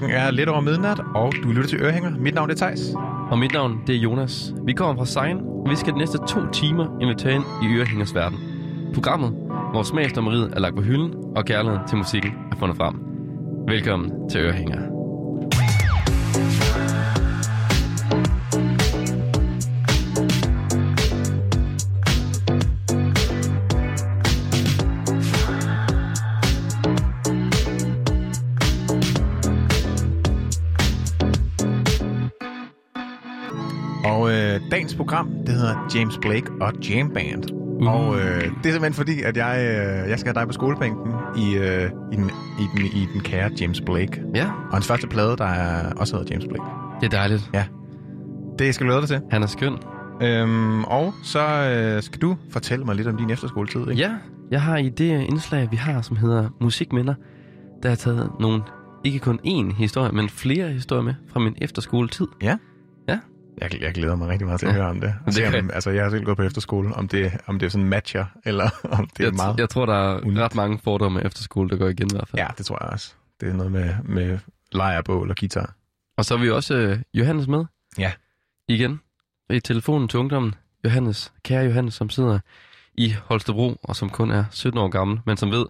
Klokken er lidt over midnat, og du lytter til Ørehænger. Mit navn er Tejs. Og mit navn, det er Jonas. Vi kommer fra Sein, og vi skal de næste to timer invitere ind i Ørehængers verden. Programmet, hvor smagsdommeriet er lagt på hylden, og kærligheden til musikken er fundet frem. Velkommen til Ørehænger. Program, det hedder James Blake og Jam Band. Uh. Og øh, det er simpelthen fordi, at jeg, øh, jeg skal have dig på skolebænken i, øh, i, den, i, den, i den kære James Blake. Ja, Og hans første plade, der er, også hedder James Blake. det er dejligt. Det skal du glæde dig til. Han er skøn. Øhm, og så øh, skal du fortælle mig lidt om din efterskoletid, ikke? Ja, jeg har i det indslag, vi har, som hedder Musikminder, der har taget nogle, ikke kun én historie, men flere historier med fra min efterskoletid. Jeg, jeg glæder mig rigtig meget til at høre om det. Det Se, om, altså, jeg har selv gået på efterskole, om det, om det sådan matcher, eller om det er jeg, meget... jeg tror, der er unikt. ret mange fordomme med efterskole, der går igen i hvert fald. Ja, det tror jeg også. Det er noget med, med lejrbål og guitar. Og så har vi også øh, Johannes med. Ja. Igen. I telefonen til ungdommen. Johannes, kære Johannes, som sidder i Holstebro, og som kun er 17 år gammel, men som ved,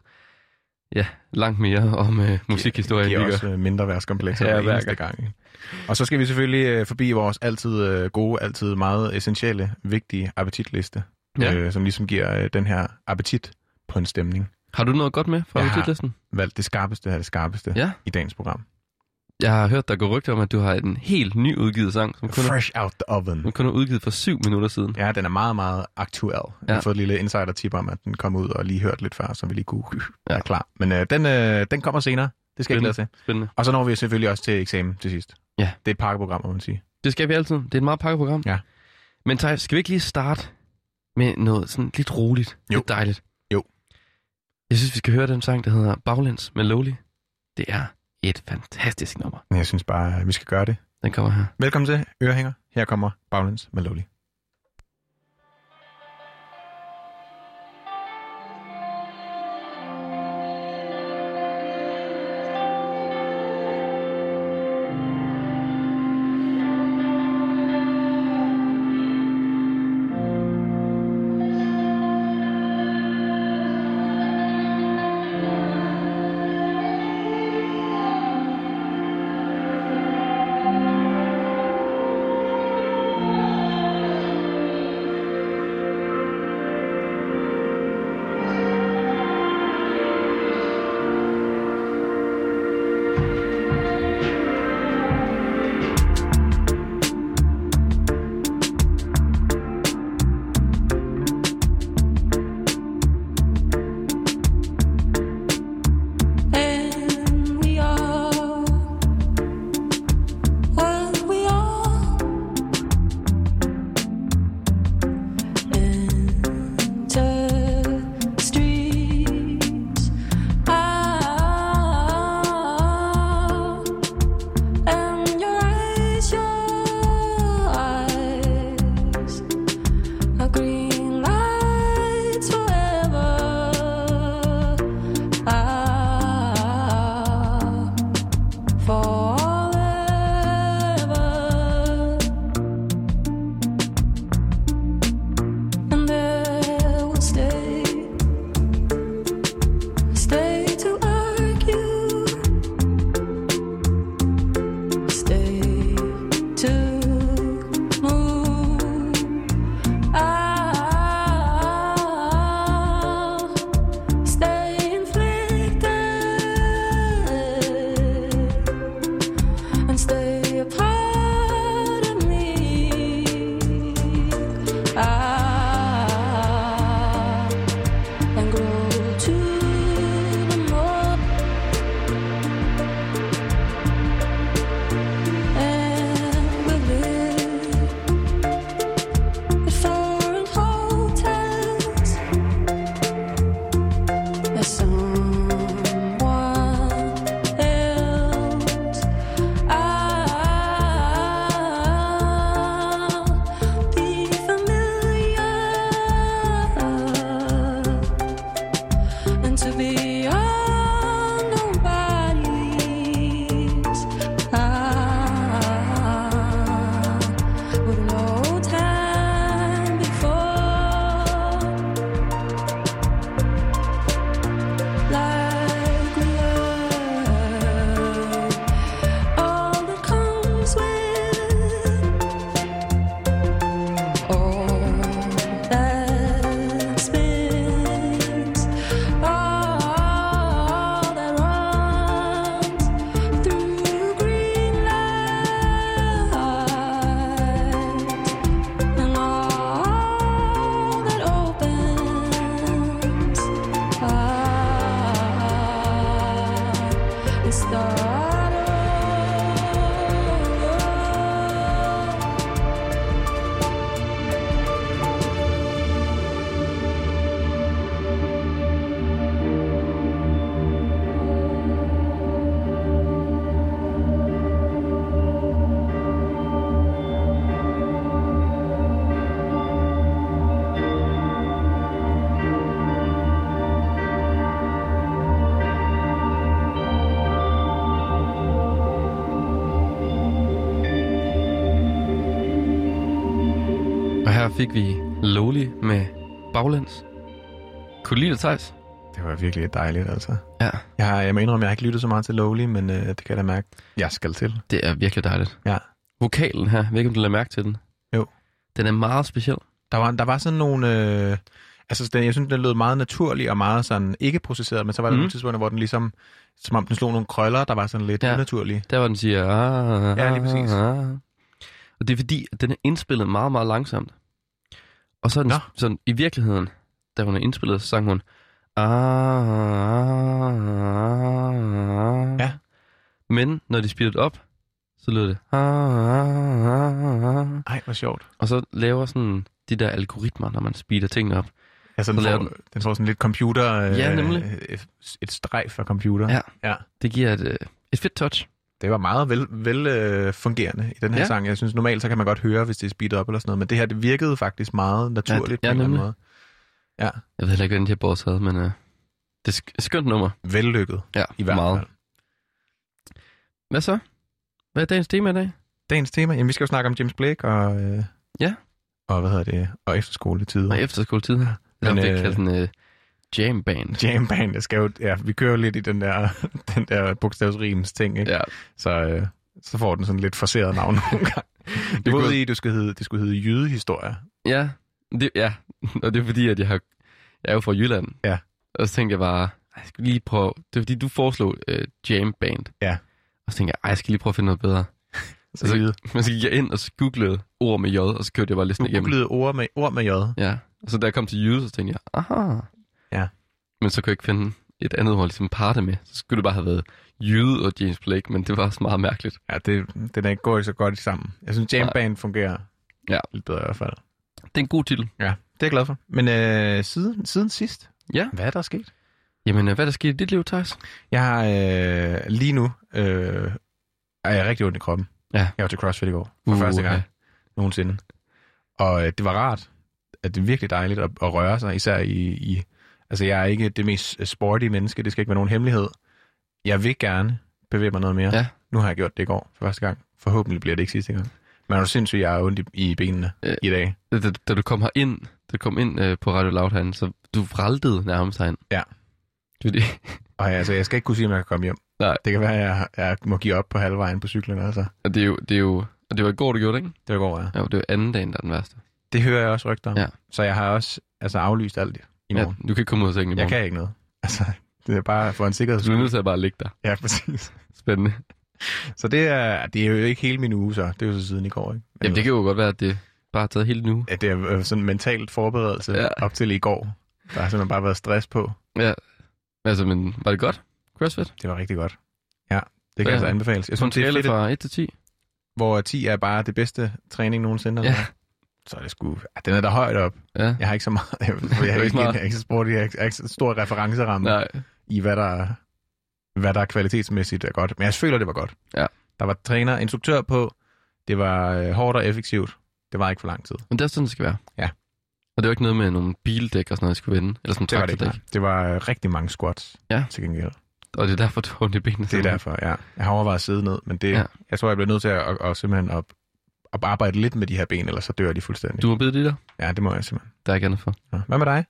ja, langt mere om øh, musikhistorie, Det giver vi også øh, mindre værtskomplekser Ja, hver eneste gang. Og så skal vi selvfølgelig øh, forbi vores altid øh, gode, altid meget essentielle, vigtige appetitliste, Ja. øh, som ligesom giver øh, den her appetit på en stemning. Har du noget godt med fra Jeg har- musiklisten? Valgt det skarpeste af det skarpeste Ja. i dagens program. Jeg har hørt, der går rygter om, at du har en helt ny udgivet sang, som kun, er, Fresh out the oven. som kun er udgivet for syv minutter siden. Ja, den er meget, meget aktuel. Jeg Ja. har fået et lille insider-tip om, at den kom ud og lige hørt lidt før, så vi lige kunne Ja. klar. Men øh, den, øh, den kommer senere. Det skal jeg glæde til. Spændende. Og så når vi selvfølgelig også til eksamen til sidst. Ja. Det er et pakkeprogram, må man sige. Det skal vi altid. Det er et meget pakket program. Ja. Men Thaj, skal vi ikke lige starte med noget sådan lidt roligt? Jo. Lidt dejligt? Jo. Jeg synes, vi skal høre den sang, der hedder Baglæns med Lowly. Det er et fantastisk nummer. Jeg synes bare, vi skal gøre det. Den kommer her. Velkommen til Ørehænger. Her kommer Baglands med Lowly. Fik vi Lowly med Baglands. Kunne du lide det, Thijs? Det var virkelig dejligt, altså. Ja, Jeg, har, jeg må indrømme, jeg har ikke lyttet så meget til Lowly, men øh, det kan jeg da mærke, jeg skal til. det er virkelig dejligt. Ja. Vokalen her, jeg ved ikke, om du lader mærke til den. Jo. Den er meget speciel. Der var, der var sådan nogle... Øh, altså, den, jeg synes, den lød meget naturlig og meget sådan ikke processeret, men så var der Mhm. mm. nogle tidspunkter, hvor den ligesom... Som om den slog nogle krøller, der var sådan lidt Ja. unaturlige. Der hvor den siger... Ah, Ja, lige præcis. Ah. Og det er fordi, at den er indspillet meget, meget langsomt. Og så den Nå. sådan, i virkeligheden, da hun er indspillet, så sang hun... Ah, ah, Ja. Men når de speeder det op, så lyder det... Ah, ah, ah. Ej, hvor sjovt. Og så laver sådan de der algoritmer, når man speeder tingene op. Altså, den Så får, den får sådan lidt computer... Øh, Ja, nemlig. Et, et streg for computer. Ja. ja. Det giver et, øh, et fedt touch. Det var meget vel, vel øh, fungerende i den her Ja. ja. sang. Jeg synes normalt, så kan man godt høre, hvis det er speedet op eller sådan noget, men det her, det virkede faktisk meget naturligt Ja, på en eller anden måde. Jeg ved heller ikke, hvordan de bords havde, men øh, det er sk- skønt nummer. Vellykket, Ja, i hvert meget. fald. Hvad så? Hvad er dagens tema i dag? Dagens tema, jamen vi skal jo snakke om James Blake og... Øh, Ja. Og hvad hedder det? Og efterskoletid. Og efterskoletid her. Det er Men, vi øh, den øh, jam band. Jam band, det skal jo, ja, vi kører jo lidt i den der, den der bogstavsrims ting, ikke? Ja, Så, øh, så får den sådan lidt forseret navn nogle gange. Du kunne- ved i, du skal hedde, det skulle hedde jydehistorie. ja, det, ja. og det er fordi, at jeg, har, jeg er jo fra Jylland. Ja. Og så tænkte jeg bare, "Ej, jeg skal lige prøve... Det er fordi, du foreslog øh, jam band. Ja. Og så tænkte jeg, "Ej, jeg skal lige prøve at finde noget bedre. Så jyde. Men så gik jeg ind og så googlede ord med J, og så kørte jeg bare listen Du igennem. googlede ord med, ord med J. Ja, og så da jeg kom til jyde, så tænkte jeg, aha. Ja. Men så kunne jeg ikke finde et andet ord, ligesom parte med. Så skulle det bare have været jyde og James Blake, men det var også meget mærkeligt. Ja, det, den er ikke går så godt sammen. Jeg synes, Jam Nej. Band fungerer Ja. lidt bedre i hvert fald. Det er en god titel. Ja, det er jeg glad for. Men øh, siden, siden sidst, Ja. hvad er der sket? Jamen, øh, hvad er der sket i dit liv, Thijs? Jeg har øh, lige nu, øh, er jeg rigtig ondt i kroppen. Ja. Jeg var til CrossFit i går, for Uh, første gang ja. nogensinde. Og øh, det var rart, at det er virkelig dejligt at, at røre sig, især i, i... Altså, jeg er ikke det mest sporty menneske, det skal ikke være nogen hemmelighed. Jeg vil gerne bevæge mig noget mere. Ja. Nu har jeg gjort det i går for første gang. Forhåbentlig bliver det ikke sidste gang. Men er du sindssygt, jeg er ondt i, i benene Øh. i dag. Da, da, da du kom herind, da du kom ind øh, på Radio Loud herinde, så du vraltede nærmest herind. Ja. Fordi, Og altså, jeg skal ikke kunne sige, om jeg kan komme hjem. Nej. Det kan være, at jeg, jeg må give op på halvvejen på cyklen. Altså. og det er jo, det er jo, og det var i går, du gjorde det, ikke? Det går, ja. Ja, det var anden dagen, der er den værste. Det hører jeg også rygter om. Ja. Så jeg har også altså, aflyst alt i Ja, morgen. du kan ikke komme ud af sengen i Jeg morgen. kan ikke noget. Altså, det er bare for en sikkerhed. Du er nødt til at bare ligge der. Ja, præcis. Spændende. Så det er, det er jo ikke hele min uge, så. Det er jo så siden i går, ikke? Men Jamen, det kan jo godt være, at det bare har taget hele nu. Ja, det er øh, sådan mentalt forberedelse Ja. ja. op til i går. Der har simpelthen bare været stress på. Ja. Altså, men var det godt? CrossFit? Det var rigtig godt. Ja, det kan Ja. altså anbefales. Jeg synes, det er fedt, fra 1 til 10? hvor 10 er bare det bedste træning nogensinde. Ja. Så er det sgu... Ja, den er der højt op. Ja. Jeg har ikke så meget... Jeg, jeg, jeg, ikke meget. jeg er ikke så spurgt, jeg har ikke, har så stor referenceramme Nej. i, hvad der, hvad der kvalitetsmæssigt er godt. Men jeg føler, det var godt. Ja. Der var træner, instruktør på. Det var øh, hårdt og effektivt. Det var ikke for lang tid. Men det er sådan, det skal være. Ja. Og det var ikke noget med nogle bildæk og sådan noget, jeg skulle vende. Eller sådan Det var det ikke. Det var øh, rigtig mange squats Ja. til gengæld. Og det er derfor, du har ondt i benene. Det er derfor, ja. Jeg har overvejet at sidde ned, men det, Ja. jeg tror, jeg bliver nødt til at, at, at simpelthen at arbejde lidt med de her ben, ellers så dør de fuldstændig. Du må bide det der. Ja, det må jeg simpelthen. Der er ikke andet for. Ja. Hvad med dig?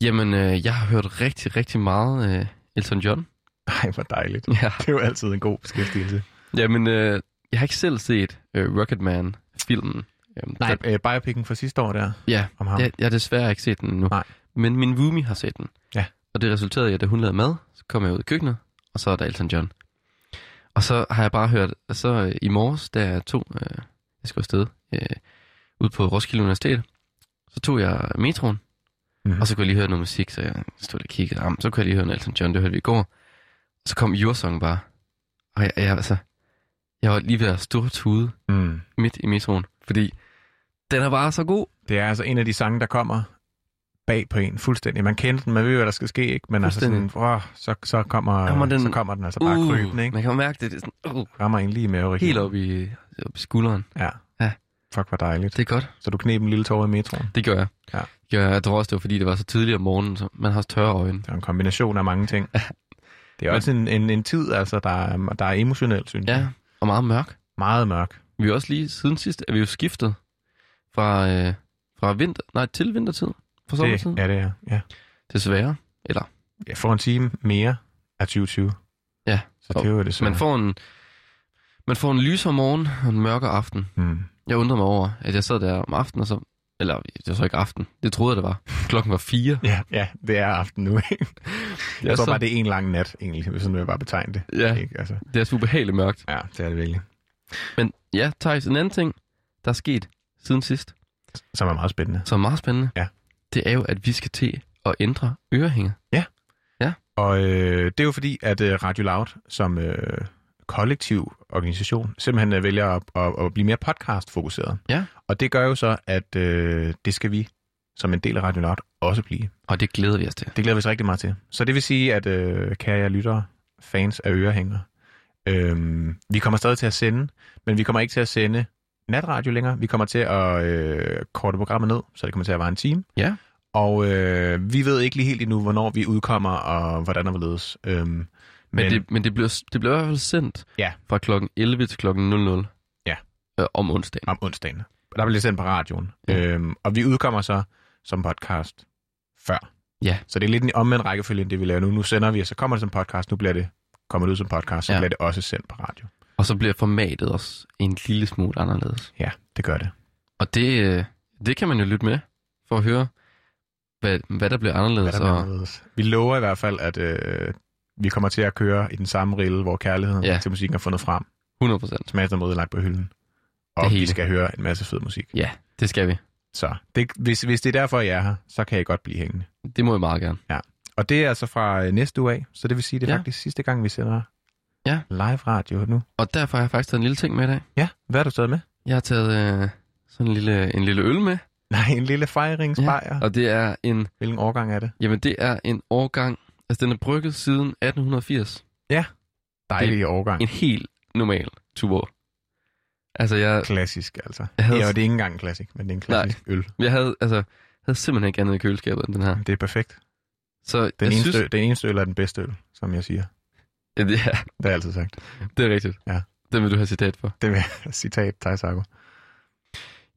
Jamen, øh, jeg har hørt rigtig, rigtig meget øh, Elton John. Nej, hvor dejligt. Ja. Det er jo altid en god beskæftigelse. Jamen, øh, jeg har ikke selv set øh, Rocketman-filmen. Øhm, Nej, der- øh, biopicen fra sidste år der, Ja, om ham. jeg, jeg har desværre ikke set den endnu. Nej. Men min roomie har set den. Ja. Og det resulterede i, at da hun lavede mad, så kom jeg ud i køkkenet, og så er der Elton John. Og så har jeg bare hørt, at så øh, i morges, da jeg tog, øh, jeg skulle afsted, øh, ud på Roskilde Universitet, så tog jeg metroen, Mhm. og så kunne jeg lige høre noget musik, så jeg stod og kiggede om, så kunne jeg lige høre Elton John, det hørte vi i går. Og så kom Your Song bare. Og jeg, jeg, altså, jeg var lige ved at stå tude Mm. midt i metroen, fordi den er bare så god. Det er altså en af de sange, der kommer bag på en fuldstændig. Man kender den, man ved, hvad der skal ske, ikke? men altså sådan, åh, så, så, kommer, Kommer den- så kommer den altså bare uh, krybende, ikke? Man kan mærke det, det er sådan, uh, Rammer en lige i maveregionen. helt op i, op i skulderen. Ja. Ja. Fuck, hvor dejligt. Det er godt. Så du knep en lille tår i metroen. Det gør jeg. Ja. Det gør jeg. Jeg tror også, det var fordi, det var så tidligt om morgenen, så man har også tørre øjne. Det er en kombination af mange ting. Det er også en, en, en tid, altså, der er, der er emotionel, synes Ja, jeg. og meget mørk. Meget mørk. Vi er også lige siden sidst, er vi jo skiftet fra, øh, fra vinter, nej, til vintertid. For sommertid. Det, ja, det er. Ja. Desværre. Eller, Jeg får en time mere af 2020. Ja. Så det er jo det så. man får en, man får en lysere morgen og en mørkere aften. Mm. Jeg undrede mig over, at jeg sad der om aftenen, og så... Eller, det var så ikke aften. Det troede jeg, det var. Klokken var fire. Ja, ja, det er aften nu. Ikke? Jeg Ja, tror så- bare, det er en lang nat, egentlig, hvis sådan vil jeg bare betegne det. Ja, Ikke? Altså, det er super behageligt mørkt. ja, det er det virkelig. Men ja, Thijs, en anden ting, der er sket siden sidst, Som er meget spændende. som er meget spændende, Ja. Det er jo, at vi skal til at ændre ørehænger. Og øh, det er jo fordi, at øh, Radio Loud som øh, kollektiv organisation simpelthen øh, vælger at, at, at blive mere podcast-fokuseret. Ja. Og det gør jo så, at øh, det skal vi som en del af Radio Loud også blive. Og det glæder vi os til. Det glæder vi os rigtig meget til. Så det vil sige, at øh, kære jer lyttere, fans af ørehænger, øh, vi kommer stadig til at sende, men vi kommer ikke til at sende natradio længere. Vi kommer til at øh, korte programmet ned, så det kommer til at være en time. Ja. Og øh, vi ved ikke lige helt endnu, hvornår vi udkommer, og hvordan og hvorledes. Øhm, men, Men, det, men det, bliver, det bliver i hvert fald sendt Ja. fra klokken 11 til klokken 00 Ja. øh, om onsdagen. om onsdagen. Der bliver sendt på radioen. Ja. Øhm, og vi udkommer så som podcast før. Ja. Så det er lidt en omvendt rækkefølge, end det vi laver nu. Nu sender vi, og så kommer det som podcast. Nu bliver det kommer det ud som podcast, så Ja. bliver det også sendt på radio. Og så bliver formatet også en lille smule anderledes. Ja, det gør det. Og det, øh, det kan man jo lytte med, for at høre, hvad, hvad der bliver anderledes. Hvad der bliver og, anderledes. Vi lover i hvert fald, at øh, vi kommer til at køre i den samme rille, hvor kærligheden Ja. ja. til musikken er fundet frem. 100 procent. Smagen er lagt på hylden. Og Det vi hele. skal høre en masse fed musik. Ja, det skal vi. Så det, hvis, hvis det er derfor, I er her, så kan I godt blive hængende. Det må jeg meget gerne. Og det er altså fra øh, næste uge af, så det vil sige, det er Ja. ja. faktisk sidste gang, vi sender Ja. live radio nu. Og derfor har jeg faktisk taget en lille ting med i dag. Ja, hvad har du taget med? Jeg har taget øh, sådan en lille, en lille øl med, Nej, en lille fejringsbajer. Ja. og det er en, Hvilken årgang er det? jamen det er en årgang, altså den er brygget siden 1880. Dejlig det... årgang. En helt normal tuborg. Altså jeg, Klassisk, altså. Jeg havde- Ja, og det er ikke engang en klassik, men det er en klassisk Nej. øl. jeg havde, altså, havde simpelthen ikke andet i køleskabet end den her. Det er perfekt. Så Den, eneste, synes, den eneste øl er den bedste øl, som jeg siger. Ja, det, er, Det har jeg altid sagt. det er rigtigt. Ja. Den vil du have citat for. Det er citat, Thijs Argo.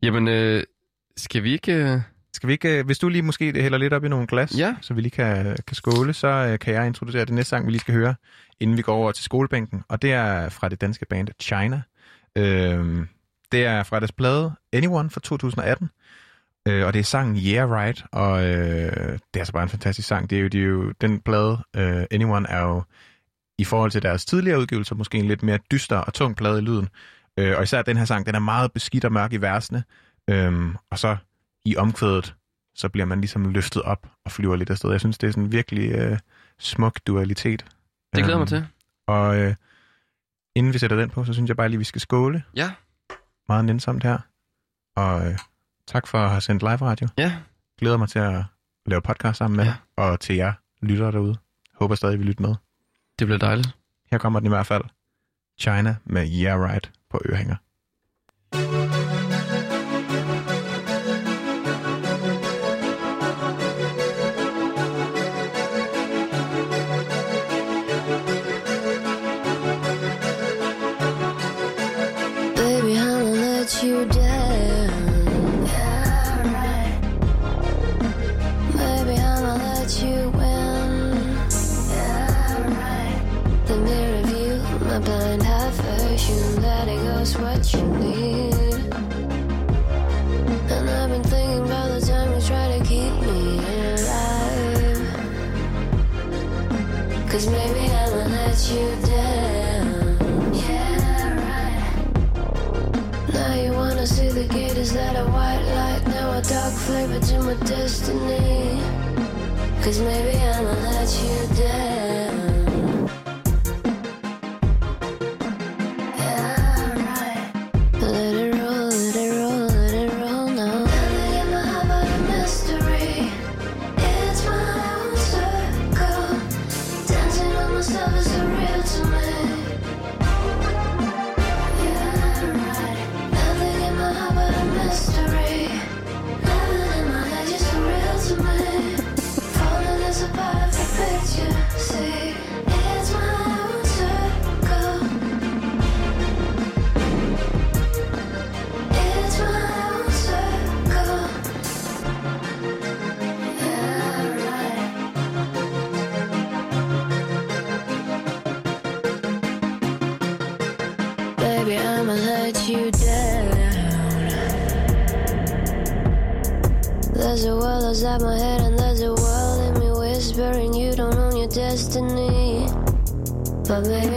Jamen, øh, skal vi ikke... Øh, Skal vi ikke, øh, hvis du lige måske hælder lidt op i nogle glas, Ja. så vi lige kan, kan skåle, så øh, kan jeg introducere det næste sang, vi lige skal høre, inden vi går over til skolebænken. Og det er fra det danske band China. Øhm, det er fra deres plade Anyone fra 2018. Øh, og det er sangen Yeah Right, og øh, det er altså bare en fantastisk sang. Det er jo, det er jo den plade, øh, Anyone er jo i forhold til deres tidligere udgivelser måske en lidt mere dyster og tung plade i lyden. Øh, og især den her sang, den er meget beskidt og mørk i versene. Øhm, og så i omkvædet, så bliver man ligesom løftet op og flyver lidt afsted. Jeg synes, det er sådan en virkelig øh, smuk dualitet. det glæder Øhm, mig til. Og øh, inden vi sætter den på, så synes jeg bare lige, vi skal skåle. Ja. Meget nænsomt her. Og øh, tak for at have sendt live radio. Ja, Glæder mig til at lave podcast sammen med Ja. Og til jer lyttere derude. Håber stadig, I vil lytte med det bliver dejligt. Her kommer den i hvert fald. China med Yeah Right på Øhanger. thank you Maybe I'ma let you World outside my head, and there's a world in me whispering you don't own your destiny. But maybe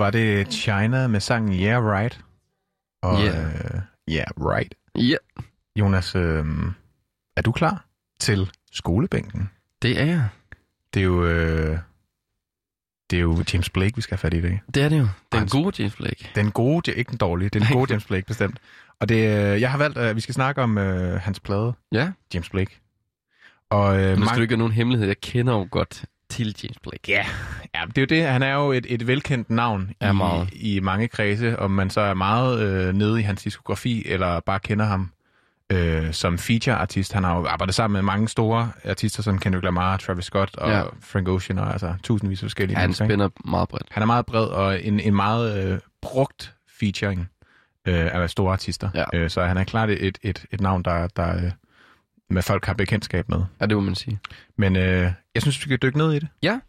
var det China med sangen Yeah Right. Og Yeah. øh, yeah Right. Ja, Jonas, øh, er du klar til skolebænken? det er jeg. Det er jo, øh, det er jo James Blake, vi skal have fat i dag. Det er det jo. Den Hans- gode James Blake. Den gode, det er ikke den dårlige, det den gode James Blake bestemt. Og det, øh, jeg har valgt, at vi skal snakke om øh, hans plade, Ja, James Blake. Og øh, nu skal mange- du ikke have nogen hemmelighed. Jeg kender jo godt til James Blake. Ja, ja, det er jo det. Han er jo et, et velkendt navn Ja, meget. i, i mange kredse, om man så er meget øh, nede i hans diskografi, eller bare kender ham øh, som feature-artist. Han har jo arbejdet sammen med mange store artister, som Kendrick Lamar, Travis Scott og Ja. Frank Ocean, og altså tusindvis af forskellige Ja, han mennesker, ikke? spænder meget bredt. Han er meget bred, og en, en meget øh, brugt featuring øh, af store artister. Ja. Øh, så han er klart et, et, et navn, der, der øh, med folk har bekendtskab med. Ja, det må man sige. Men øh, jeg synes, vi skal dykke ned i det. Ja.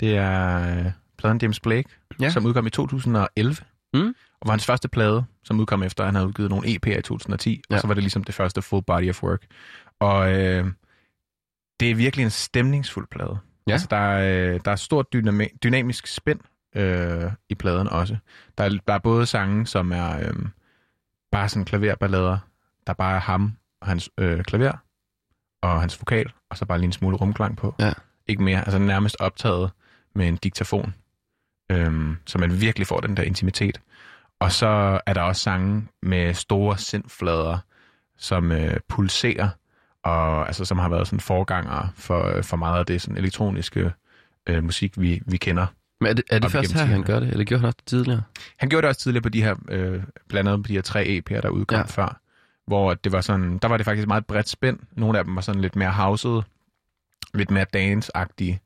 Det er øh, pladen James Blake, Ja. som udkom i 2011. Mm. Og var hans første plade, som udkom efter, at han havde udgivet nogle EP'er i 2010. Ja. Og så var det ligesom det første full body of work. Og øh, det er virkelig en stemningsfuld plade. Ja. Altså, der, er, øh, der er stort dynami- dynamisk spænd øh, i pladen også. Der er, der er både sange, som er øh, bare sådan klaverballader, der bare er ham og hans øh, klaver og hans vokal, og så bare lige en smule rumklang på. Ja. Ikke mere. Altså nærmest optaget med en diktafon, øhm, så man virkelig får den der intimitet. Og så er der også sange med store sindflader, som øh, pulserer, og altså, som har været sådan forganger for, for meget af det sådan elektroniske øh, musik, vi, vi kender. Men er det, er det først her, han gør det? Eller gjorde han også det tidligere? Han gjorde det også tidligere på de her, øh, blandt andet på de her tre EP'er, der udkom ja. før, hvor det var sådan, der var det faktisk meget bredt spænd. Nogle af dem var sådan lidt mere houset, lidt mere dance-agtige.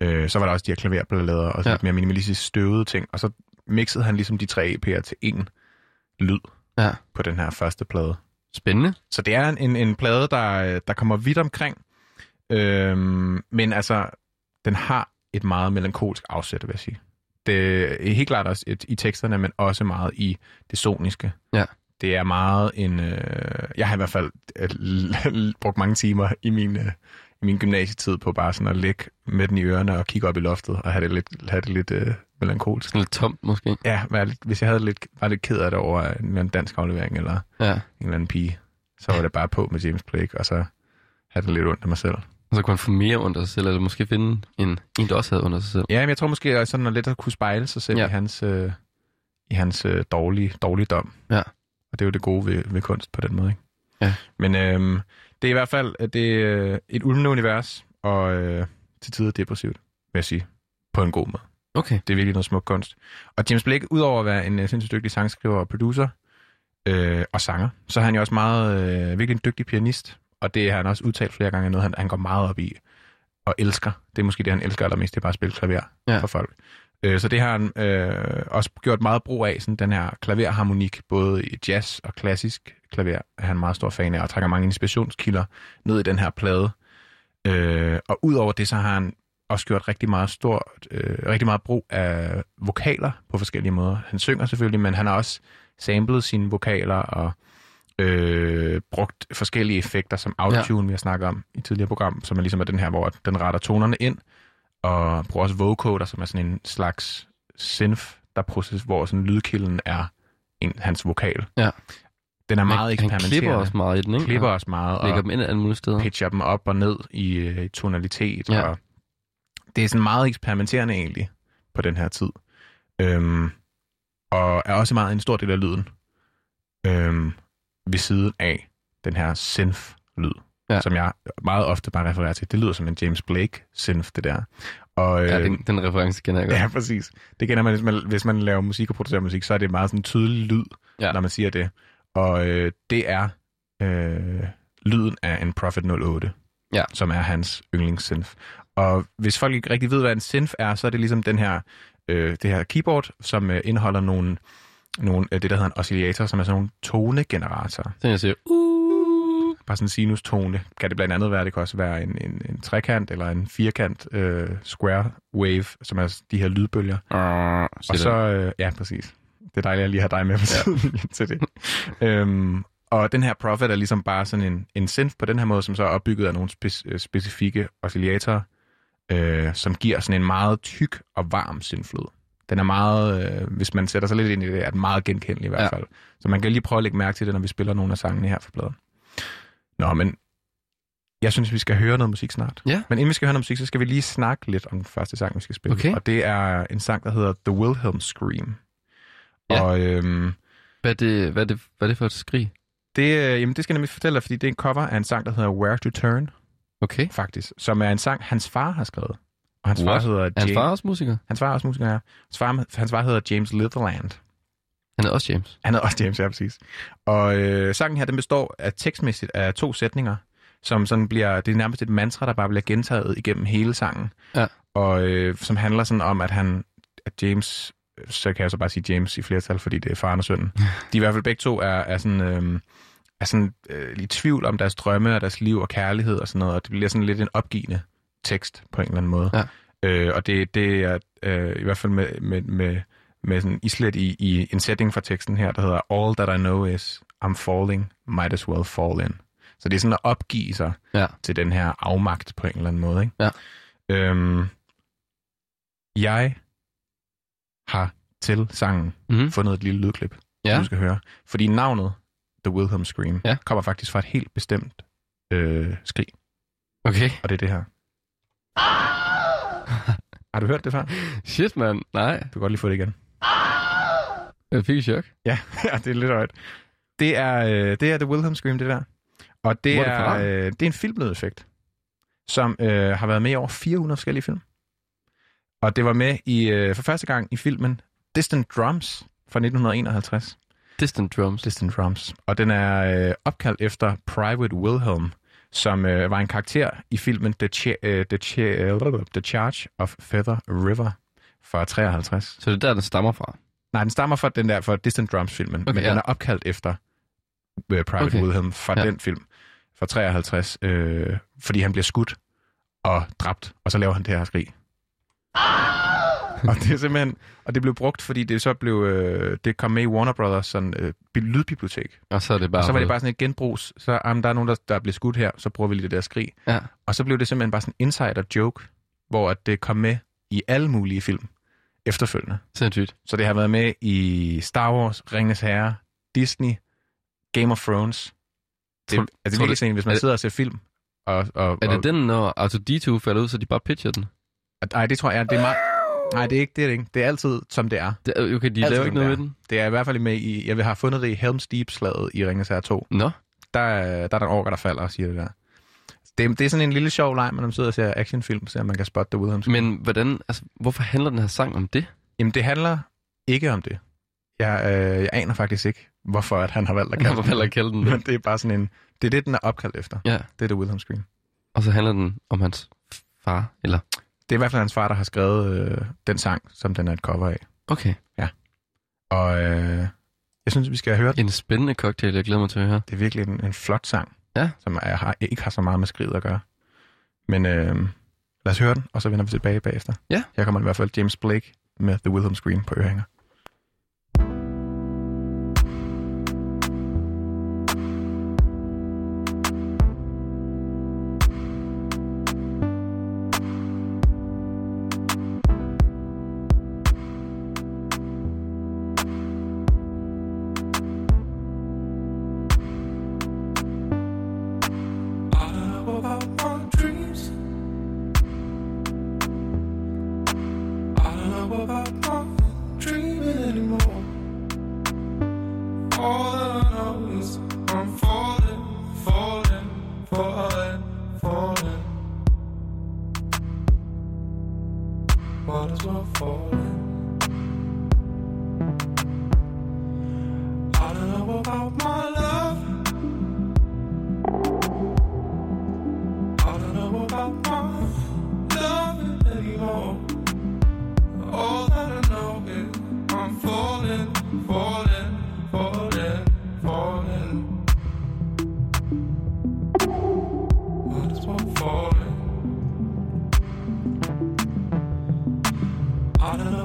Øh, så var der også de her klaverballader og Ja. lidt mere minimalistisk støvede ting. Og så mixede han ligesom de tre EP'er til en lyd Ja. på den her første plade. Spændende. Så det er en, en, en plade, der, der kommer vidt omkring. Øhm, men altså, den har et meget melankolsk afsæt, vil jeg sige. Det er helt klart også et, i teksterne, men også meget i det soniske. Ja. Det er meget en... Øh, jeg har i hvert fald øh, brugt mange timer i min, øh, i min gymnasietid på bare sådan at ligge med den i ørerne og kigge op i loftet og have det lidt, have det lidt øh, melankolsk. Lidt tomt måske. Ja, være lidt, hvis jeg havde lidt, var lidt ked af det over en eller anden dansk aflevering eller Ja. en eller anden pige, så var det bare på med James Blake, og så havde det lidt ondt af mig selv. Og så kunne han få mere under sig selv, eller måske finde en, en der også havde under sig selv. Ja, men jeg tror måske at sådan at lidt at kunne spejle sig selv Ja. ja. i hans, øh, i hans øh, dårlige, dårligdom. Ja. Og det er jo det gode ved, ved kunst på den måde, ikke? Ja. Men øhm, det er i hvert fald øh, det er et ulmende univers, og øh, til tider depressivt, vil jeg sige. På en god måde. Okay. Det er virkelig noget smuk kunst. Og James Blake, udover at være en øh, sindssygt dygtig sangskriver og producer øh, og sanger, så er han jo også meget, øh, virkelig en dygtig pianist. Og det har han også udtalt flere gange, noget han, han går meget op i og elsker. Det er måske det, han elsker allermest, det er bare at spille klaver ja. for folk. Øh, så det har han øh, også gjort meget brug af, sådan den her klaverharmonik, både i jazz og klassisk klaver, er han meget stor fan af, og trækker mange inspirationskilder ned i den her plade. Øh, og udover det, så har han også gjort rigtig meget stort, øh, rigtig meget brug af vokaler på forskellige måder. Han synger selvfølgelig, men han har også samlet sine vokaler og øh, brugt forskellige effekter som autotune, ja. vi har snakket om i tidligere program, som er ligesom er den her, hvor den retter tonerne ind, og bruger også vocoder, som er sådan en slags synth, der proces, hvor sådan lydkilden er en, hans vokal. Ja. Den er meget han eksperimenterende. klipper også meget i den, ikke? klipper også meget, og Lægger dem ind alle mulige steder. pitcher dem op og ned i, øh, i tonalitet. Ja. Og det er sådan meget eksperimenterende egentlig på den her tid. Øhm, og er også meget en stor del af lyden øhm, ved siden af den her synth-lyd, Ja. som jeg meget ofte bare refererer til. Det lyder som en James Blake synth, det der. Og, Ja, øh, den, den reference kender jeg godt. Ja, præcis. Det kender man, hvis man, hvis man laver musik og producerer musik, så er det meget sådan tydelig lyd, Ja. når man siger det. Og øh, det er øh, lyden af en Prophet 08, Ja. som er hans yndlingssynth. Og hvis folk ikke rigtig ved, hvad en synth er, så er det ligesom den her, øh, det her keyboard, som øh, indeholder nogle, nogle øh, det, der hedder en oscillator, som er sådan nogle tonegeneratorer. Så jeg siger, uh, Bare sådan en sinustone. Kan det blandt andet være, det kan også være en, en, en trekant eller en firkant øh, square wave, som er de her lydbølger. uh, Og så, øh, ja, præcis. Det er dejligt, at jeg lige har dig med på siden ja. til det. øhm, og den her Prophet er ligesom bare sådan en, en synth på den her måde, som så er opbygget af nogle spec- øh, specifikke oscillatorer, øh, som giver sådan en meget tyk og varm synflyd. Den er meget, øh, hvis man sætter sig lidt ind i det, er den meget genkendelig i hvert Ja. fald. Så man kan lige prøve at lægge mærke til det, når vi spiller nogle af sangene her for bladet. Nå, men jeg synes, vi skal høre noget musik snart. Ja. Men inden vi skal høre noget musik, så skal vi lige snakke lidt om den første sang, vi skal spille. Okay. Og det er en sang, der hedder The Wilhelm Scream. Ja. Og øhm, hvad, er det, hvad, er det, hvad er det for et skrig? det, øh, jamen, det skal jeg nemlig fortælle dig, fordi det er en cover af en sang, der hedder Where to Turn, Okay. faktisk. Som er en sang, hans far har skrevet. Og hans What? far hedder Er hans James, far også musiker? hans far er også musiker, ja. Hans far, hans far hedder James Litherland. Han er også James. Han hedder også James, ja, præcis. Og øh, sangen her, den består af tekstmæssigt af to sætninger, som sådan bliver, det er nærmest et mantra, der bare bliver gentaget igennem hele sangen. Ja. Og øh, som handler sådan om, at han, at James, så kan jeg så bare sige James i flertal, fordi det er faren og sønnen. De i hvert fald begge to er, er sådan, øh, er sådan øh, i tvivl om deres drømme og deres liv og kærlighed og sådan noget, og det bliver sådan lidt en opgivende tekst på en eller anden måde. Ja. Øh, og det, det er øh, i hvert fald med, med, med, med sådan islet i, i en sætning fra teksten her, der hedder All that I know is I'm falling, might as well fall in. Så det er sådan at opgive sig Ja. til den her afmagt på en eller anden måde. Ikke? Ja. Øhm, jeg har til sangen Mm-hmm. fundet et lille lydklip, Ja. du skal høre. Fordi navnet The Wilhelm Scream Ja. kommer faktisk fra et helt bestemt øh, skrig, Okay. og det er det her. Har du hørt det før? Shit, mand. Nej. Du kan godt lige få det igen. Jeg fik et chok. Ja, ja det er lidt højt. Det er, øh, det er The Wilhelm Scream, det der. Og det, Hvor er det er, øh, det er en filmlydeffekt, som øh, har været med i over 400 forskellige film. Og det var med i øh, for første gang i filmen Distant Drums fra 1951. Distant drums. Distant Drums. Og den er øh, opkaldt efter Private Wilhelm, som øh, var en karakter i filmen The, Ch- øh, The, Ch- øh, The Charge of Feather River fra 53. Så det er der, den stammer fra. Nej, den stammer fra den der fra Distant Drums-filmen, Okay, men ja. den er opkaldt efter øh, Private Okay. Wilhelm fra Ja. den film fra 53, øh, fordi han bliver skudt og dræbt, og så laver han det her skrig. og det er simpelthen, og det blev brugt, fordi det så blev, øh, det kom med i Warner Brothers sådan, øh, bi- lydbibliotek. Og så er det bare... Og så var det bare sådan et genbrugs, så um, der er nogen, der, der bliver skudt her, så bruger vi lige det der skrig. Ja. Og så blev det simpelthen bare sådan en insider joke, hvor at det kom med i alle mulige film efterfølgende. Sindssygt. Så det har været med i Star Wars, Ringens Herre, Disney, Game of Thrones. Det, Tror- altså, det er virkelig sådan, hvis man det- sidder og ser film. Og, og, Er det og, den, når R2-D2 falder ud, så de bare pitcher den? Nej, det tror jeg, det er meget... Nej, det er ikke det, er det ikke. Det er altid, som det er. Det, okay, de Altid laver ikke noget med den. Det er i hvert fald med i... Jeg har fundet det i Helm's Deep-slaget i Ringens Herre 2. Nå, der, er- der er der en orker, der falder og siger det der. Det, det er sådan en lille sjov leg, når man sidder og ser actionfilm, så man kan spotte det Wilhelm Scream. Men hvordan, altså, hvorfor handler den her sang om det? Jamen, det handler ikke om det. Jeg, øh, jeg aner faktisk ikke, hvorfor at han har valgt at kalde den. heller kalde den Men det. er bare sådan en... Det er det, den er opkaldt efter. Ja, Det er det Wilhelm Scream. og så handler den om hans far, eller... Det er i hvert fald hans far, der har skrevet øh, den sang, som den er et cover af. Okay, Og øh, jeg synes, vi skal høre den. en spændende cocktail, jeg glæder mig til at høre. Det er virkelig en, en flot sang, Ja. som er, har, ikke har så meget med skridt at gøre. Men øh, lad os høre den, og så vender vi tilbage bagefter. Ja. Her kommer i hvert fald James Blake med The Wilhelm Scream på ørehænger. don't know.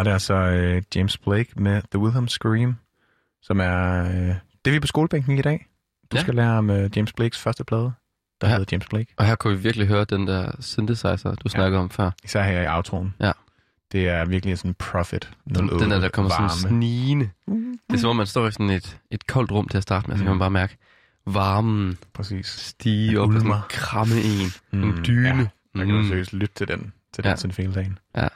Var det altså øh, James Blake med The Wilhelm Scream, som er øh, det, vi er på skolebænken i dag. Du Ja. skal lære om øh, James Blakes første plade, der Ja. hedder James Blake. Og her kunne vi virkelig høre den der synthesizer, du snakkede om før. Især her i outroen. Ja. Det er virkelig sådan Profit. Den, den er der kommer sådan varme. snigende. Det er som om, man står i sådan et, et koldt rum til at starte med, så kan Mm. man bare mærke varmen Præcis. stige op og sådan kramme en. Mm, En dyne. Ja, der kan Mm. seriøst lytte til den, til Ja. den Sinfil-dagen. Ja.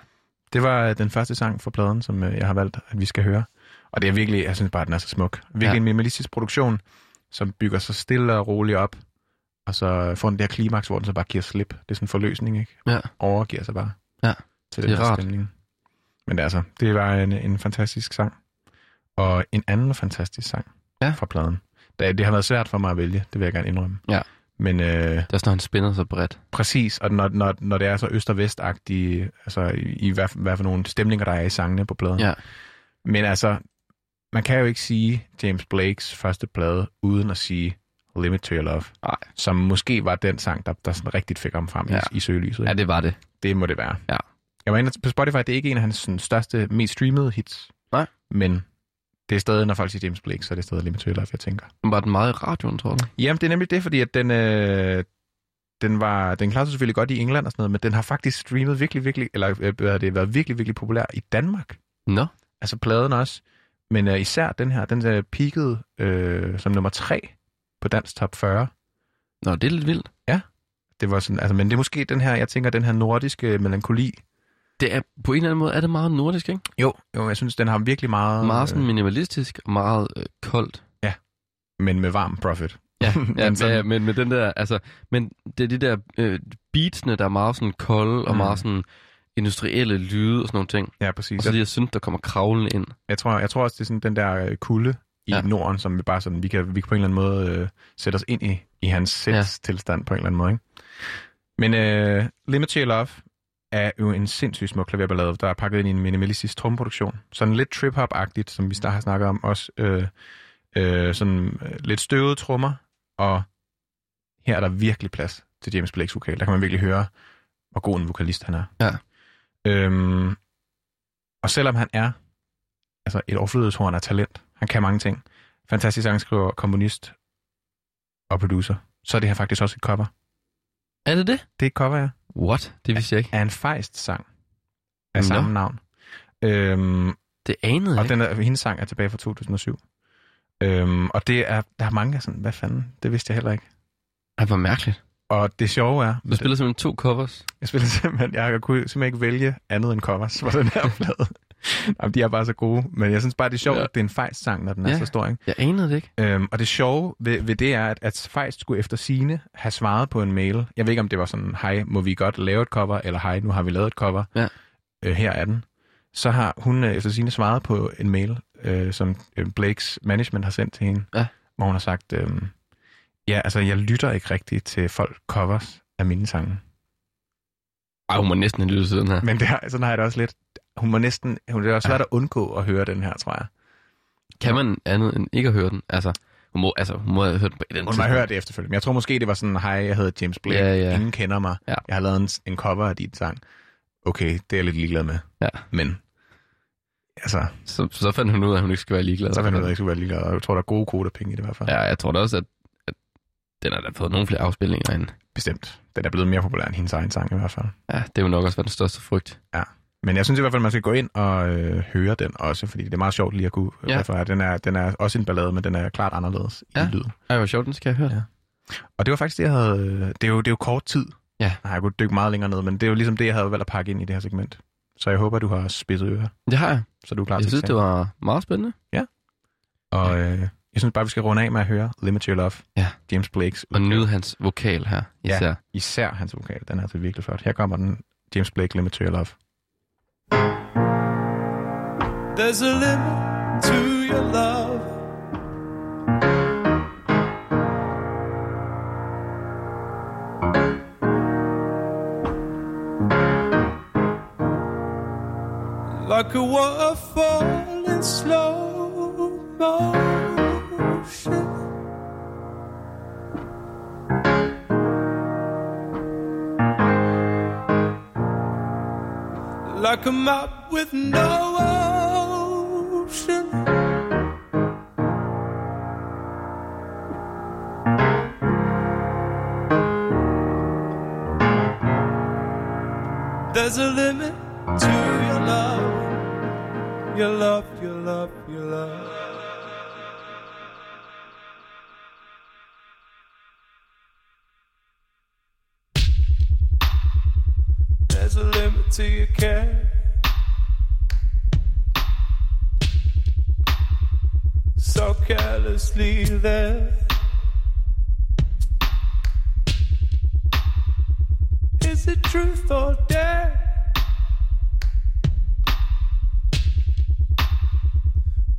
Det var øh, den første sang fra pladen, som øh, jeg har valgt, at vi skal høre. Og det er virkelig, jeg synes bare, at den er så smuk. Virkelig Ja. en minimalistisk produktion, som bygger sig stille og roligt op, og så får den der klimaks, hvor den så bare giver slip. Det er sådan en forløsning, ikke? Ja. Overgiver sig bare Ja. til Det den er her rart. stemning. Men altså, det var en, en fantastisk sang. Og en anden fantastisk sang Ja. fra pladen. Det, det har været svært for mig at vælge, det vil jeg gerne indrømme. Ja. Men øh, Det er sådan, han spænder så bredt. Præcis, og når, når, når det er så øst- og vestagtige, altså i, i hvad, hvad for nogle stemninger, der er i sangene på pladen. Ja. Men altså, man kan jo ikke sige James Blakes første plade, uden at sige Limit to Your Love. Nej. Som måske var den sang, der, der sådan rigtigt fik ham frem Ja. ja. i, i søgelyset. Ja, det var det. Det må det være. Ja. Jeg var inde på Spotify, det er ikke en af hans sådan, største, mest streamede hits. Nej. Men det er stadig, når folk siger James Blake, så er det stadig Limit to Your Love, jeg tænker. Var den meget i radioen, tror du? Jamen, det er nemlig det, fordi at den, øh, den var, den klarede sig selvfølgelig godt i England og sådan noget, men den har faktisk streamet virkelig, virkelig, eller øh, det været virkelig, virkelig populær i Danmark. Nå. Altså pladen også. Men øh, især den her, den er peaked øh, som nummer tre på Dansk Top 40. Nå, det er lidt vildt. Det var sådan, altså, men det er måske den her, jeg tænker, den her nordiske melankoli. Det er, på en eller anden måde er det meget nordisk, ikke? Jo, jo jeg synes, den har virkelig meget, Meget sådan minimalistisk og meget øh, koldt. men med varm profit. Ja, ja, Men ja, ja men med den der, altså, men det er de der øh, beatsene, der er meget sådan kolde og Mm. meget sådan industrielle lyde og sådan nogle ting. Ja, Og præcis. så de her synes, der kommer kravlende ind. Jeg tror, jeg tror også, det er sådan den der øh, kulde i Ja. ja. Norden, som vi bare sådan, vi kan, vi kan på en eller anden måde øh, sætte os ind i, i hans sindstilstand på en eller anden måde. Ikke? Men øh, Limit to Your Love er jo en sindssygt smuk klaverballade, der er pakket ind i en minimalistisk tromproduktion. Sådan lidt trip-hop-agtigt, som vi snart har snakket om også. Øh, øh, sådan øh, lidt støvede trommer, og her er der virkelig plads til James Blakes vokal. Der kan man virkelig høre, hvor god en vokalist han er. Ja. Øhm, og selvom han er altså et overflødighedshorn af talent, han kan mange ting, fantastisk sangskriver, komponist og producer, så er det her faktisk også et cover. Er det det? Det er et cover, ja, What? Det vidste jeg ikke. af en fejst-sang af Nå. samme navn. Øhm, Det anede jeg og den er, hendes sang er tilbage fra 2007. Øhm, og det er, der er mange der er sådan, hvad fanden, det vidste jeg heller ikke. Ej, hvor mærkeligt. Og det sjove er, Du spiller simpelthen to covers. jeg spiller simpelthen, jeg kunne simpelthen ikke vælge andet end covers på den her plade. Jamen, de er bare så gode, men jeg synes bare, det er sjovt, Ja. at det er en fejst-sang, når den er Ja. så stor, ikke? Jeg anede det ikke. Øhm, og det sjove ved, ved det er, at, at Feist skulle efter sine have svaret på en mail. Jeg ved ikke, om det var sådan, hej, må vi godt lave et cover, eller hej, nu har vi lavet et cover. Ja. Øh, her er den. Så har hun øh, efter sine svaret på en mail, øh, som øh, Blakes management har sendt til hende, Ja. hvor hun har sagt, øh, ja, altså, jeg lytter ikke rigtigt til folk covers af mine sange. Ej, hun må næsten have lyttet til den her. Men det har, sådan har jeg det også lidt. Hun må næsten, hun, det er også Ja. svært at undgå at høre den her, tror jeg. Kan man andet end ikke at høre den? Altså, hun må, altså, hun må have hørt den på et Hun må have hørt det efterfølgende. Men jeg tror måske, det var sådan, hej, jeg hedder James Blake. Ja, ja. Ingen kender mig. Ja. Jeg har lavet en, en cover af dit sang. Okay, det er jeg lidt ligeglad med. Ja. Men, altså, Så, så fandt hun ud af, at hun ikke skulle være ligeglad. så fandt jeg ud af, at jeg ikke skulle være ligeglad. Og jeg tror, der er gode koder penge i det i hvert fald. Ja, jeg tror da også, at, at den har da fået nogle flere afspilninger end. Bestemt. Den er blevet mere populær end hendes egen sang i hvert fald. Ja, det vil nok også være den største frygt. Men jeg synes i hvert fald, man skal gå ind og øh, høre den også, fordi det er meget sjovt lige at kunne Ja. ja. referere. Den er, den er også en ballade, men den er klart anderledes Ja. i lyden. Ej, hvor sjovt, den skal jeg høre. Ja. Og det var faktisk det, jeg havde... Det er jo, det er jo kort tid. Ja. Jeg har kunnet dykke meget længere ned, men det er jo ligesom det, jeg havde valgt at pakke ind i det her segment. Så jeg håber, du har spidset ører, Det har jeg. så du er klar Jeg til synes, det var meget spændende. Og øh, jeg synes bare, vi skal runde af med at høre Limit to Your Love. Ja. James Blakes. Og nyde hans vokal her, Ja. især. Især hans vokal. Den er altså virkelig flot. Her kommer den. James Blake, Limit to Your Love. There's a limit to your love. Like a waterfall in slow motion. Like a map with no ocean. There's a limit to your love, your love, your love, your love. There's a limit to your care. So carelessly there. Is it truth or dare?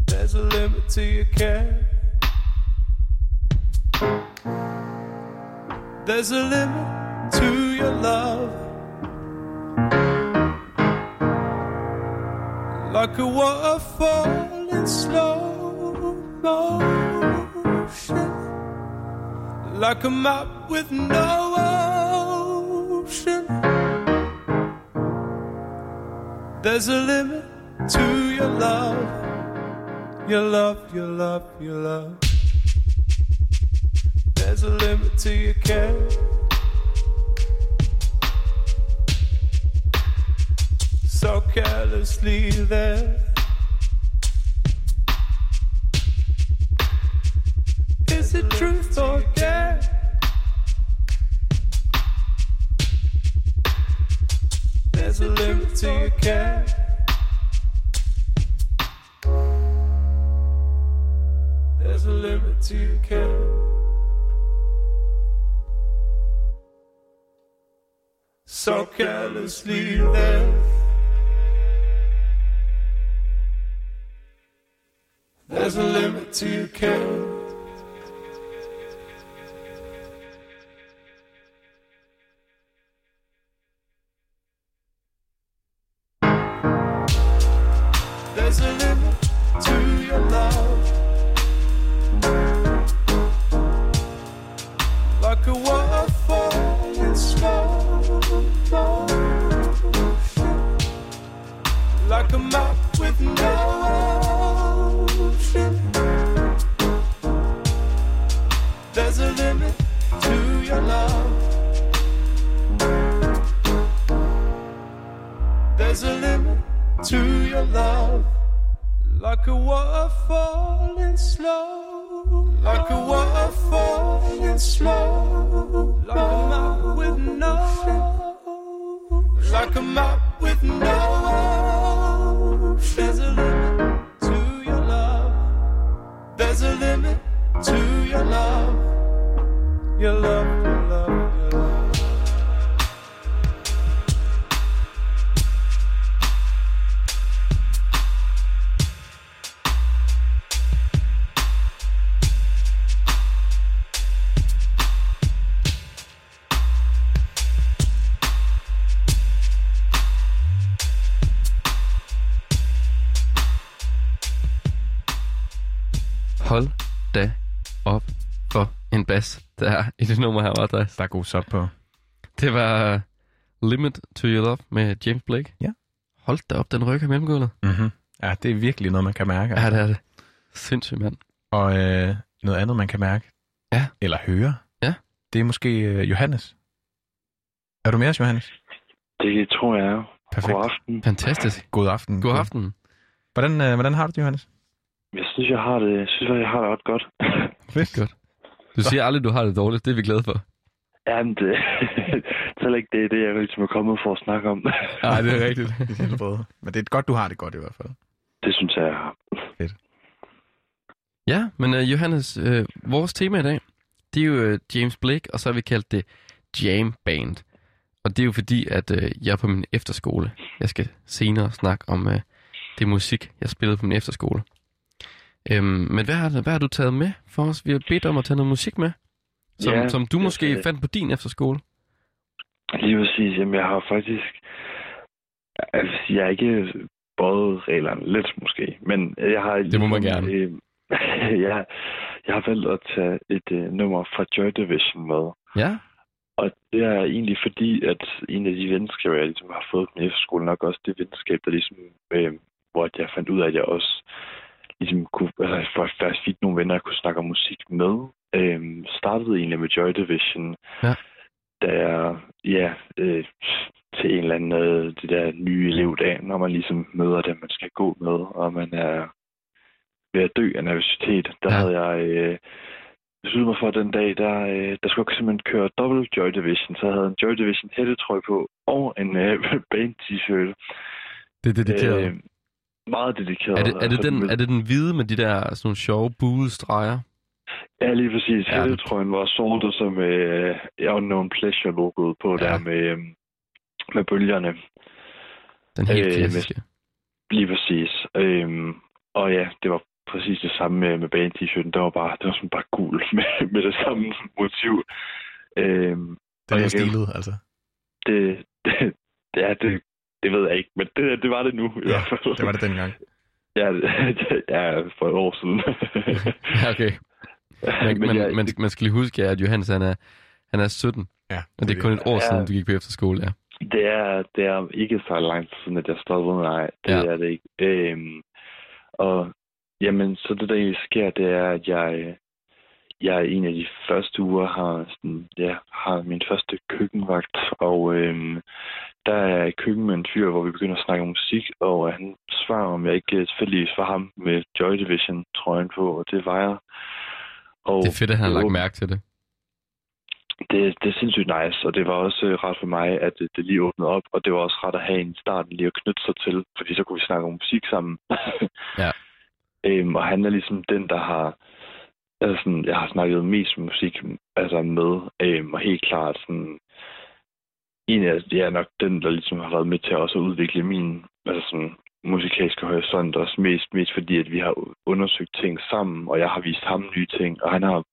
There's a limit to your care. There's a limit to your love. Like a waterfall in slow motion. Like a map with no ocean. There's a limit to your love. Your love, your love, your love. There's a limit to your care. So carelessly there. Is it truth or dare? There's a limit to your care. There's a limit to your care. So carelessly there. There's a limit to your care. There's a limit to your love. Like a waterfall slow. Like a map with no There's a limit to your love. There's a limit to your love. Like a waterfall in slow. Like a waterfall in slow. Like a map with no. Like a map with no. There's a limit to your love. There's a limit to your love. Your love, for en bas, der er i det nummer her, Andreas. Der er god sop på. Det var Limit to Your Love med James Blake. Ja. Hold da op, den rykker mellem gulvet. Mm-hmm. Ja, det er virkelig noget, man kan mærke. Ja, det er det. Sindssygt, mand. Og øh, noget andet, man kan mærke. Ja. Eller høre. Ja. Det er måske øh, Johannes. Er du med os, Johannes? Det tror jeg er. Perfekt. God aften. Fantastisk. God aften. God aften. Hvordan, øh, hvordan har du det, Johannes? Jeg synes, jeg har det, jeg synes, jeg har det ret godt. Fedt. Godt. Du siger aldrig, du har det dårligt. Det er vi glade for. Jamen, det, det er ikke det, det jeg ligesom er kommet for at snakke om. Nej, det er rigtigt. Det er helbred. Men det er godt, du har det godt i hvert fald. Det synes jeg, jeg har. Ja, men uh, Johannes, uh, vores tema i dag, det er jo uh, James Blake, og så har vi kaldt det Jam Band. Og det er jo fordi, at uh, jeg er på min efterskole. Jeg skal senere snakke om uh, det musik, jeg spillede på min efterskole. Øhm, men hvad har, hvad har du taget med for os? Vi har bedt om at tage noget musik med, som, Ja, som du måske det- fandt på din efterskole. Lige præcis. Jamen, jeg har faktisk... Altså, jeg er ikke bøjet reglerne lidt måske, men jeg har... Det må man gerne. Øh, jeg, jeg har valgt at tage et øh, nummer fra Joy Division med. Ja, Og det er egentlig fordi, at en af de venskaber, jeg ligesom har fået på min efterskole, nok også det venskab, der ligesom, øh, hvor jeg fandt ud af, at jeg også ligesom kunne, altså for faktisk fik nogle venner, jeg kunne snakke om musik med. Øh, startede egentlig med Joy Division, Ja. da jeg, ja, øh, til en eller anden øh, det der nye elevdag, når man ligesom møder dem, man skal gå med, og man er ved at dø af nervøsitet. Der Ja. havde jeg øh, besluttet mig for den dag, der, øh, der skulle jeg simpelthen køre dobbelt Joy Division, så jeg havde en Joy Division hættetrøje på og en øh, band t-shirt. Det er dedikeret. Øh, meget dedikeret. er, det, er, det Altså, den, med- er det den hvide med de der sådan nogle sjove buede streger? Ja, lige præcis. Ja, Hættetrøjen var sort, og så med øh, Unknown Pleasure-logoet på Ja. der med, øh, med bølgerne. Den helt Øh, klassiske. Lige præcis. Øhm, og ja, det var præcis det samme med, med band t-shirten. Det var bare, det var sådan bare gul med, med det samme motiv. Øhm, Det er stilet, altså. det, det, ja, det, det ved jeg ikke, men det, det var det nu i Ja, hvert fald. Det var det dengang. Ja, det, ja for et år siden. Ja, okay. Men, men, jeg- man, man skal lige huske, at Johannes han er, han er 17, Ja, og det er kun et år Ja. siden, du gik på efterskole. Ja. Det er, det er ikke så lang tid siden, at jeg stoppede. Nej, det Ja. er det ikke. Øhm, og jamen, så det der sker, det er, at jeg, jeg en af de første uger har, sådan, ja, har min første køkkenvagt, og øhm, der er i køkken med en fyr, hvor vi begynder at snakke om musik, og han svarer, om jeg ikke tilfældigvis var ham med Joy Division trøjen på, og det var jeg. Og Det er fedt, at han har lagt mærke til det. det, det er sindssygt nice, og det var også øh, ret for mig, at det, det lige åbnede op, og det var også ret at have en start lige at knytte sig til, fordi så kunne vi snakke om musik sammen. Ja. øhm, og han er ligesom den, der har, altså sådan, jeg har snakket mest musik altså med, øhm, og helt klart sådan, en af, det er nok den, der ligesom har været med til også at udvikle min altså sådan, musikalske horisont, også mest, mest fordi, at vi har undersøgt ting sammen, og jeg har vist ham nye ting, og han har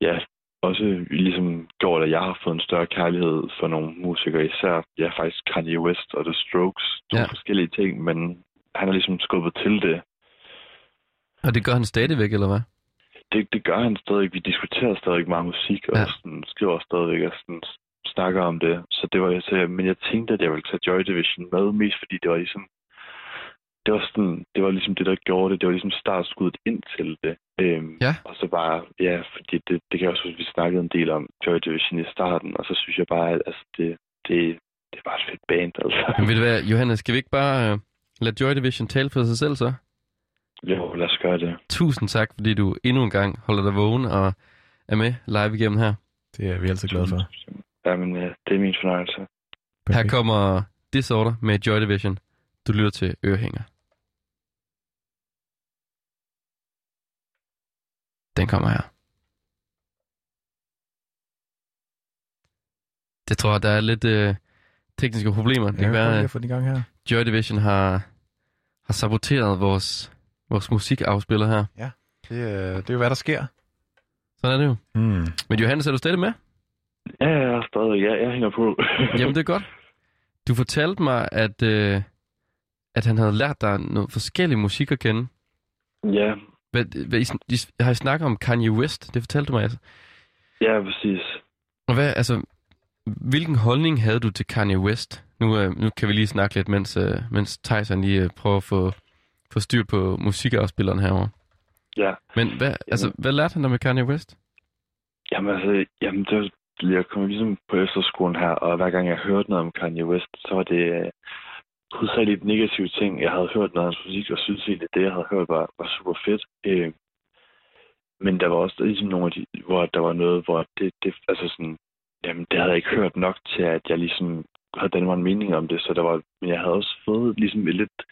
ja, også ligesom gjort, at jeg har fået en større kærlighed for nogle musikere, især ja, faktisk Kanye West og The Strokes. To Ja. ja. forskellige ting, men han har ligesom skubbet til det. Og det gør han stadigvæk, eller hvad? Det, det gør han stadig. Vi diskuterer stadig meget musik, og Ja. sådan, skriver stadigvæk og sådan, snakker om det. Så det var jeg så, men jeg tænkte, at jeg ville tage Joy Division med, mest fordi det var ligesom det var, sådan, det var ligesom det, der gjorde det. Det var ligesom startskuddet ind til det. Øhm, Ja. Og så bare, ja, fordi det, det kan jeg også huske, vi snakkede en del om Joy Division i starten, og så synes jeg bare, at altså, det, det, det er bare et fedt band, altså. Men ved du hvad, Johannes, skal vi ikke bare uh, lade Joy Division tale for sig selv så? Jo, lad os gøre det. Tusind tak, fordi du endnu en gang holder dig vågen og er med live igennem her. Det er vi altid glade for. Jamen, ja, det er min fornøjelse. Her Perfekt. kommer Disorder med Joy Division. Du lytter til Ørehænger. Den kommer her. Det tror jeg, der er lidt øh, tekniske problemer. Det Ja, kan være, at her. Joy Division har, har saboteret vores, vores musikafspiller her. Det, er- det er jo, hvad der sker. Sådan er det jo. Hmm. Men Johannes, er du stadig med? Ja, jeg er stadig, ja, jeg hænger på. Jamen, det er godt. Du fortalte mig, at, øh, at han havde lært dig noget forskellig musik at kende. ja, Hvad, hvad, I, I, har I snakket om Kanye West? Det fortalte du mig altså. ja, præcis. Og hvad, altså, hvilken holdning havde du til Kanye West? Nu, øh, nu kan vi lige snakke lidt, mens, øh, mens Tyson lige øh, prøver at få, få styr på musikafspilleren herovre. Ja. Men hvad, altså, hvad lærte han dig med Kanye West? Jamen altså, jamen, det var, jeg kom ligesom på efterskolen her, og hver gang jeg hørte noget om Kanye West, så var det øh, hovedsageligt negative ting. Jeg havde hørt noget af hans musik, og synes egentlig, det, jeg havde hørt, var, var super fedt. Øh, men der var også ligesom nogle af de, hvor der var noget, hvor det, det altså sådan, jamen, det havde jeg ikke hørt nok til, at jeg ligesom havde mig en mening om det, så der var, men jeg havde også fået ligesom et lidt,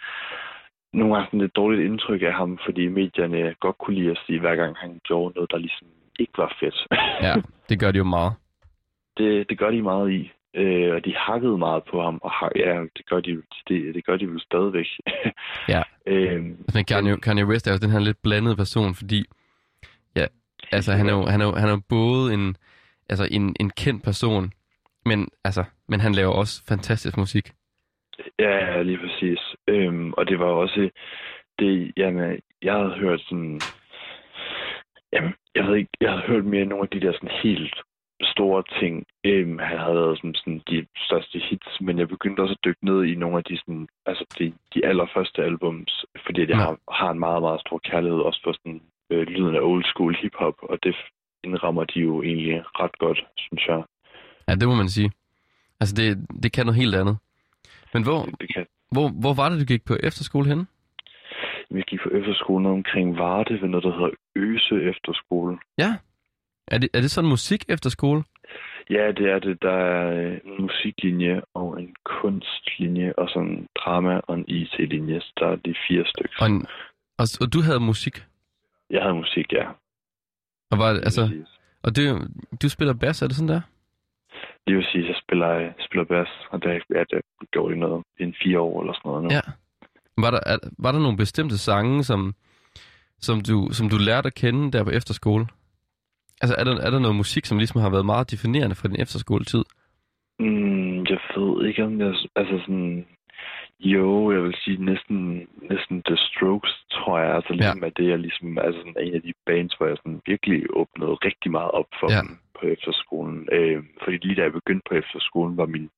nogle gange sådan et dårligt indtryk af ham, fordi medierne godt kunne lide at sige, hver gang han gjorde noget, der ligesom ikke var fedt. Ja, det gør de jo meget. det, det gør de meget i. Øh, og de hakkede meget på ham, og har, ja, det gør de, det, det gør de vel stadigvæk. Ja. øh, Men Kanye, Kanye West er jo den her lidt blandede person, fordi ja, altså, han, er jo, han, er jo, han er jo både en, altså, en, en kendt person, men, altså, men han laver også fantastisk musik. Ja, lige præcis. Øhm, og det var også det, jamen, jeg havde hørt sådan, jamen, jeg ved ikke, jeg havde hørt mere nogle af de der sådan helt store ting. Øhm, han havde lavet sådan, sådan de største hits, men jeg begyndte også at dykke ned i nogle af de, sådan, altså de, de allerførste albums, fordi jeg har, har en meget, meget stor kærlighed også for sådan, øh, lyden af old school hiphop, og det indrammer de jo egentlig ret godt, synes jeg. Ja, det må man sige. Altså, det, det kan noget helt andet. Men hvor, hvor, hvor var det, du gik på efterskole henne? vi gik på efterskolen omkring Varde ved noget, der hedder Øse Efterskole. Ja. Er det, er det sådan musik efter skole? Ja, det er det. Der er øh, en musiklinje og en kunstlinje og sådan en drama og en IT-linje. Så der er de fire stykker. Og, en, og, og du havde musik? Jeg havde musik, ja. Og, var, det- altså, og det, du spiller bass, er det sådan der? Det vil sige, at jeg spiller, jeg spiller bass, og det har jeg gjort i noget i en fire år eller sådan noget nu. Ja. Var der, er, var der nogle bestemte sange, som, som, du, som du lærte at kende der på efterskole? Altså, er der, er der noget musik, som ligesom har været meget definerende for din efterskoletid? Mm, jeg ved ikke, om jeg... Altså sådan... Jo, jeg vil sige næsten, næsten The Strokes, tror jeg. Altså ligesom, ja. at det er ligesom altså sådan en af de bands, hvor jeg sådan virkelig åbnede rigtig meget op for ja. dem på efterskolen. Øh, fordi lige da jeg begyndte på efterskolen, var min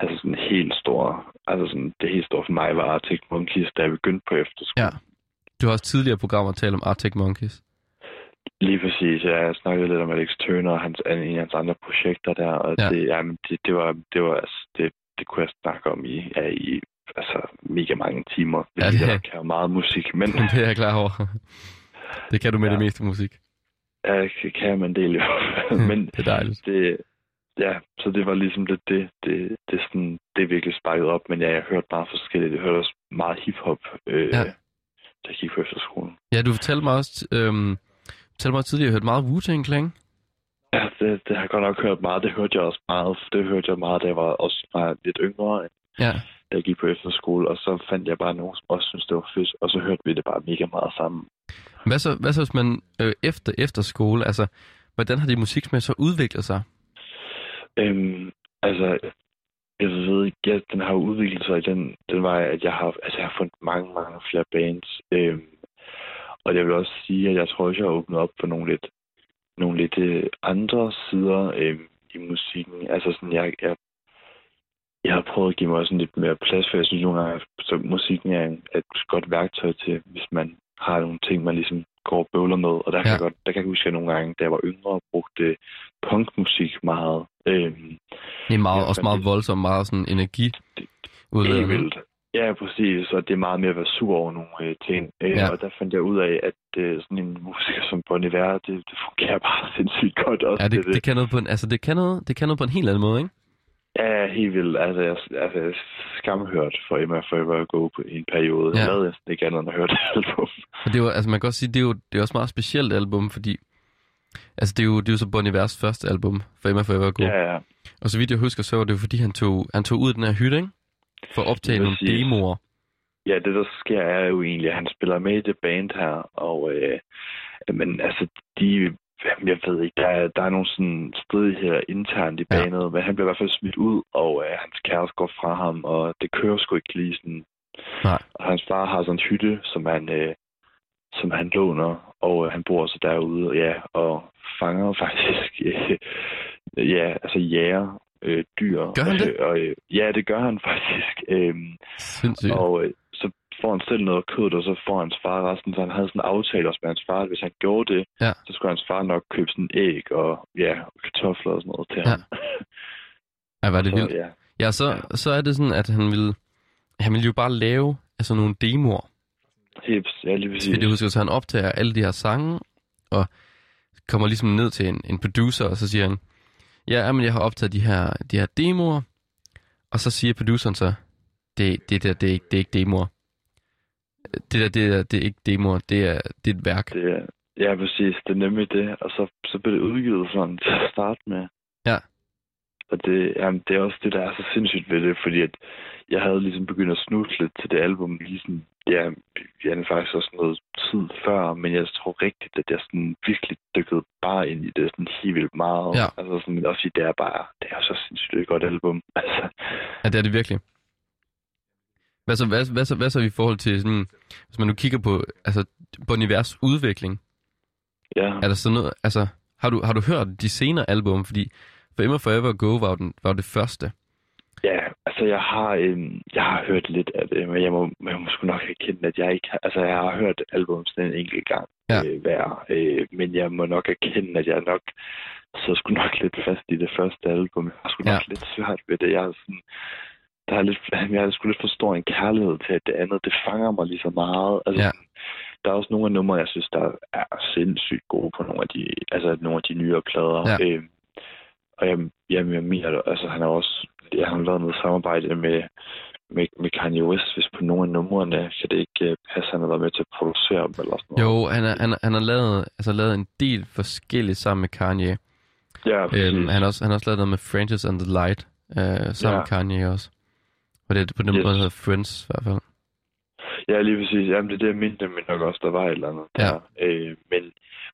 altså sådan helt store, altså sådan det helt store for mig var Arctic Monkeys, da jeg begyndte på efterskolen. Ja. Du har også tidligere programmer talt om Arctic Monkeys. Lige præcis. Ja, jeg snakkede lidt om Alex Turner og hans, en af hans andre projekter der, og Ja. ja. det, jamen, det, det, var, det var, altså, det, det kunne jeg snakke om i, ja, i altså, mega mange timer. Ja, Ja, det- det jeg kan meget musik, men det er jeg klar over. Det kan du med. Ja. det meste musik. Ja, det kan man del i hvert fald. men det er dejligt. det, ja, så det var ligesom lidt det, det, det, sådan, det virkelig sparket op, men ja, jeg hørte meget forskelligt. Jeg hørte også meget hiphop, øh, Ja. da jeg gik på efterskolen. Ja, du fortalte mig også, øhm, fortalte mig tidligere, at jeg hørte meget Wu-Tang Clan. Ja, det, det har jeg godt nok hørt meget. Det hørte jeg også meget. Det hørte jeg meget, da jeg var også var lidt yngre. Ja. Da jeg gik på efterskole, og så fandt jeg bare nogen, som også synes det var fedt, og så hørte vi det bare mega meget sammen. Hvad så, hvad så hvis man øh, efter efterskole, altså, hvordan har din musiksmag så udviklet sig? Øhm, altså, jeg ved ikke, ja, den har udviklet sig i den, den vej, at jeg har, altså, jeg har fundet mange, mange flere bands. Øhm, og jeg vil også sige, at jeg tror også, jeg har åbnet op for nogle lidt, nogle lidt øh, andre sider øhm, i musikken. Altså sådan, jeg, jeg, jeg har prøvet at give mig sådan lidt mere plads, for jeg synes nogle gange, at musikken er et godt værktøj til, hvis man har nogle ting, man ligesom går og bøvler med. Og der kan, Ja. jeg, godt, der kan jeg huske, at nogle gange, da jeg var yngre, brugte punkmusik meget. Øhm, Det er meget, Ja, også meget voldsomt, meget sådan energi. Udladende. vildt. Ja, præcis. Og det er meget mere at være sur over nogle øh, ting. Øh, Ja. Og der fandt jeg ud af, at øh, sådan en musiker som Bon Iver, det, det fungerer bare sindssygt godt også. Ja, til det, det, kan noget på en, altså, det, kan noget, det kan noget på en helt anden måde, ikke? Ja, helt vildt. Altså, jeg, altså, jeg skamhørt for Emma Forever at gå på en periode. Ja. Jeg lavede næsten ikke andet end at høre det album. Og det jo, altså man kan også sige, det er jo det er også et meget specielt album, fordi altså det er jo, det er jo så Bon Ivers første album for Emma Forever Go. Ja, ja. Og så vidt jeg husker, så var det jo fordi, han tog, han tog ud af den her hytte, ikke? For at optage nogle Præcis. demoer. Ja, det der sker er jo egentlig, at han spiller med i det band her, og øh, men altså, de, jamen, jeg ved ikke, der er, der er nogle sådan stridigheder internt i Ja. bandet, ja. men han bliver i hvert fald smidt ud, og øh, hans kæreste går fra ham, og det kører sgu ikke lige sådan. Nej. Og hans far har sådan en hytte, som han, øh, som han låner, og øh, han bor så derude, ja, og fanger faktisk, øh, ja, altså jæger øh, dyr. Gør han det? Og, øh, ja, det gør han faktisk. Øh, Sindssygt. og øh, får han selv noget kød, og så får hans far resten. Så han havde sådan en aftale også med hans far, at hvis han gjorde det, Ja. så skulle hans far nok købe sådan æg og ja, og kartofler og sådan noget til Ja. ham. Ej, var det så, vildt. ja. Ja, så, så er det sådan, at han ville, han ville jo bare lave altså nogle demoer. Helt, ja, lige præcis. Jeg husker, så han optager alle de her sange, og kommer ligesom ned til en, en producer, og så siger han, ja, men jeg har optaget de her, de her demoer, og så siger produceren så, det, det der, det er ikke, det er ikke demoer. Det der, det, der, det er ikke demoer, det er, det er et værk. Det, er- ja, præcis. Det er nemlig det. Og så, så blev det udgivet sådan til at starte med. Ja. Og det, jamen, det er også det, der er så sindssygt ved det, fordi at jeg havde ligesom begyndt at snutte lidt til det album, lige sådan, ja, jeg havde faktisk også noget tid før, men jeg tror rigtigt, at jeg sådan virkelig dykkede bare ind i det sådan helt vildt meget. Ja. Altså sådan, også fordi det er bare, det er så sindssygt et godt album. Altså, Ja, det er det virkelig. Hvad så, hvad, hvad, så, hvad så i forhold til sådan, hvis man nu kigger på, altså, på univers udvikling, ja. er der så noget, altså, Har du, har du hørt de senere album? Fordi Forever Forever Go var den, var det første. Ja, altså jeg har, øh, jeg har hørt lidt af det, men jeg må, jeg må sgu nok erkende, at jeg ikke har, altså jeg har hørt album sådan en enkelt gang Ja. øh, hver, øh, men jeg må nok erkende, at jeg nok så sgu nok lidt fast i det første album. Jeg har sgu nok Ja. lidt svært ved det. Jeg er sådan, der er lidt, jeg har sgu lidt for stor en kærlighed til, at det andet, det fanger mig lige så meget. Altså, Ja. Der er også nogle af numre, jeg synes, der er sindssygt gode på nogle af de, altså nogle af de nyere plader. Ja. Øh, og jeg, jeg, jeg mener, det, altså han har også jeg har lavet noget samarbejde med, med, med Kanye West, hvis på nogle af numrene kan det ikke øh, passe, at han har været med til at producere dem eller sådan noget. Jo, han, er, han, han har lavet, altså, lavet en del forskelligt sammen med Kanye. Ja. Øhm, han, har også, han har også lavet noget med Francis and the Light, øh, sammen Ja. med Kanye også. Og det er på den Yes. måde, der hedder Friends i hvert fald. Ja, lige præcis. Jamen, det er det, jeg mente, men nok også, der var et eller andet Ja. der. Øh, men,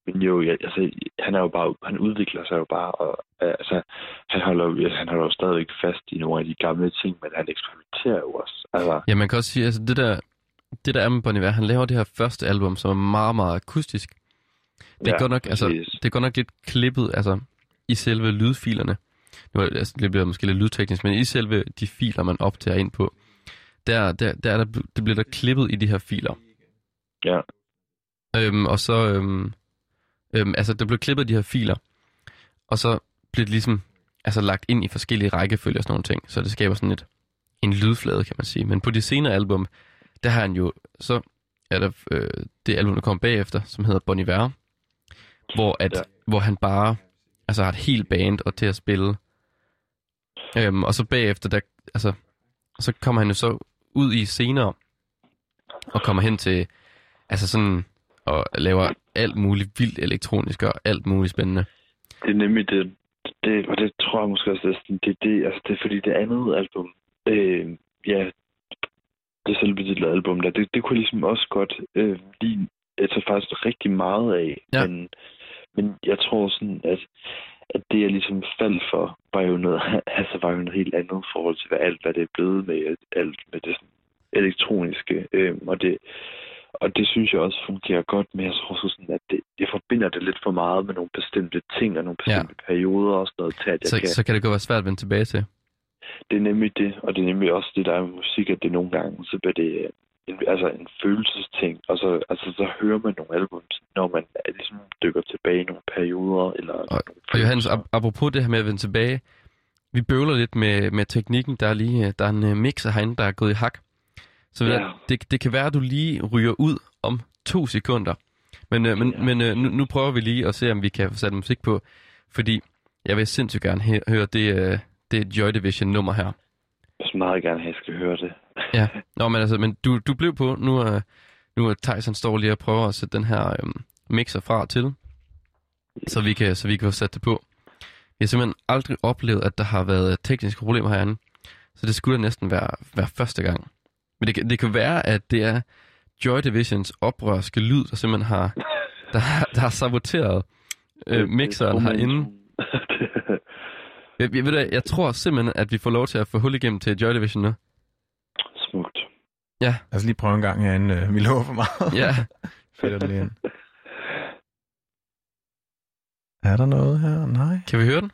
men jo, jeg, altså, han er jo bare, han udvikler sig jo bare, og altså, han holder, jo- han holder jo stadigvæk fast i nogle af de gamle ting, men han eksperimenterer jo også. Altså, Ja, man kan også sige, altså det der, det der er med Bon Iver, han laver det her første album, som er meget, meget akustisk. Det er, Ja, godt nok, altså, præcis. det er godt nok lidt klippet altså, i selve lydfilerne. Nu, er det- altså, det bliver måske lidt lydteknisk, men i selve de filer, man optager ind på, der, der, der, er der, det bliver der klippet i de her filer. Ja. Øhm, og så, øhm, øhm, altså der blev klippet de her filer, og så blev det ligesom altså, lagt ind i forskellige rækkefølger og sådan nogle ting, så det skaber sådan et, en lydflade, kan man sige. Men på de senere album, der har han jo, så er der øh, det album, der kom bagefter, som hedder Bon Iver, hvor, at. Ja. hvor han bare altså, har et helt band og til at spille. Øhm, og så bagefter, der, altså, så kommer han jo så ud i senere, og kommer hen til, altså sådan, og laver alt muligt vildt elektronisk og alt muligt spændende. Det er nemlig det, det, og det tror jeg måske også, det er, det, det, altså det er fordi det andet album, øh, ja, det selvbetitlede album der, det, det kunne jeg ligesom også godt øh, lide, altså faktisk rigtig meget af, Ja. men, men jeg tror sådan, at, at det jeg ligesom faldt for, var jo noget, altså var jo noget helt andet forhold til hvad alt, hvad det er blevet med alt med det sådan elektroniske, øh, og det, og det synes jeg også fungerer godt, men jeg tror så sådan, at det, jeg forbinder det lidt for meget med nogle bestemte ting og nogle bestemte ja. perioder og sådan noget til, at jeg Så, kan... så kan det godt være svært at vende tilbage til. Det er nemlig det, og det er nemlig også det, der er med musik, at det nogle gange, så bliver det øh, en, altså en følelsesting, og så, altså, så hører man nogle albums, når man ligesom dykker tilbage i nogle perioder, eller og, nogle Og Johannes, ap- apropos det her med at vende tilbage, vi bøvler lidt med, med teknikken. Der er lige øh, der er en øh, mixer herinde, der er gået i hak. Så Ja. det, det kan være, at du lige ryger ud om to sekunder. Men, øh, men, Ja. men øh, nu, nu prøver vi lige at se, om vi kan få sat musik på. Fordi jeg vil sindssygt gerne he- høre det, øh, det Joy Division nummer her. Jeg vil meget gerne have, at jeg skal høre det. Ja, Nå, men, altså, men du, du blev på. Nu er, nu er Tyson står lige og prøver at sætte den her øhm, mixer fra til, så vi, kan, så vi kan få sat det på. Vi har simpelthen aldrig oplevet, at der har været tekniske problemer herinde, så det skulle da næsten være, være første gang. Men det, kan- det kan være, at det er Joy Divisions oprørske lyd, der simpelthen har, der, har- der har saboteret øh, mixeren herinde. Jeg, jeg, ved det, jeg tror simpelthen, at vi får lov til at få hul igennem til Joy Division nu. Ja, Lad os lige prøve en gang herinde. øh, Vi lover for meget. ja. Fedt lige ind. Er der noget her? Nej. Kan vi høre den?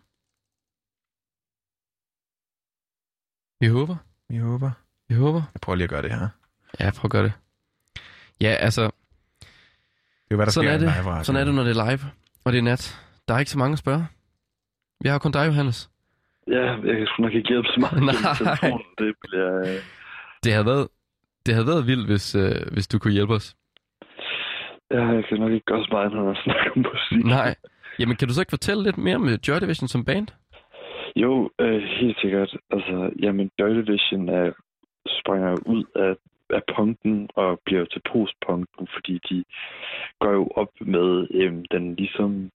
Vi håber. Vi håber. Vi håber. Jeg prøver lige at gøre det her. Ja, prøv at gøre det. Ja, altså, Det er jo, hvad der sådan sker er, det. live radio. sådan er det, når det er live, og det er nat. Der er ikke så mange at spørge. Vi har kun dig, Johannes. Ja, jeg kan sgu nok ikke hjælpe så meget Nej. Det bliver... Det havde været, det havde været vildt, hvis, øh, hvis du kunne hjælpe os. Ja, jeg kan nok ikke gøre så meget, når jeg snakker om musik. Nej. Jamen, kan du så ikke fortælle lidt mere om Joy Division som band? Jo, øh, helt sikkert. Altså, jamen, Joy Division er, springer jo ud af, af punken og bliver til postpunken, fordi de går jo op med øh, den ligesom...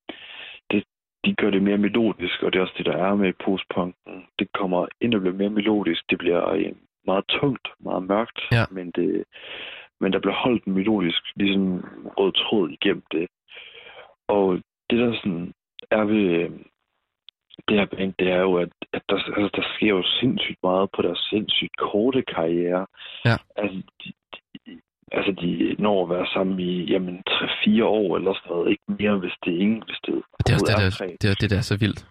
Det, de gør det mere melodisk, og det er også det, der er med postpunken. Det kommer ind og bliver mere melodisk. Det bliver øh, meget tungt, meget mørkt, Ja. men, det, men der bliver holdt en melodisk, ligesom rød tråd igennem det. Og det, der sådan er ved øh, det her band, det er jo, at, at der, altså, der sker jo sindssygt meget på deres sindssygt korte karriere. Ja. Altså, de, de, altså, de når at være sammen i jamen, 3-4 år eller sådan noget. Ikke mere, hvis det er ingen, hvis det det er også det, der, det, er, det, der er så vildt.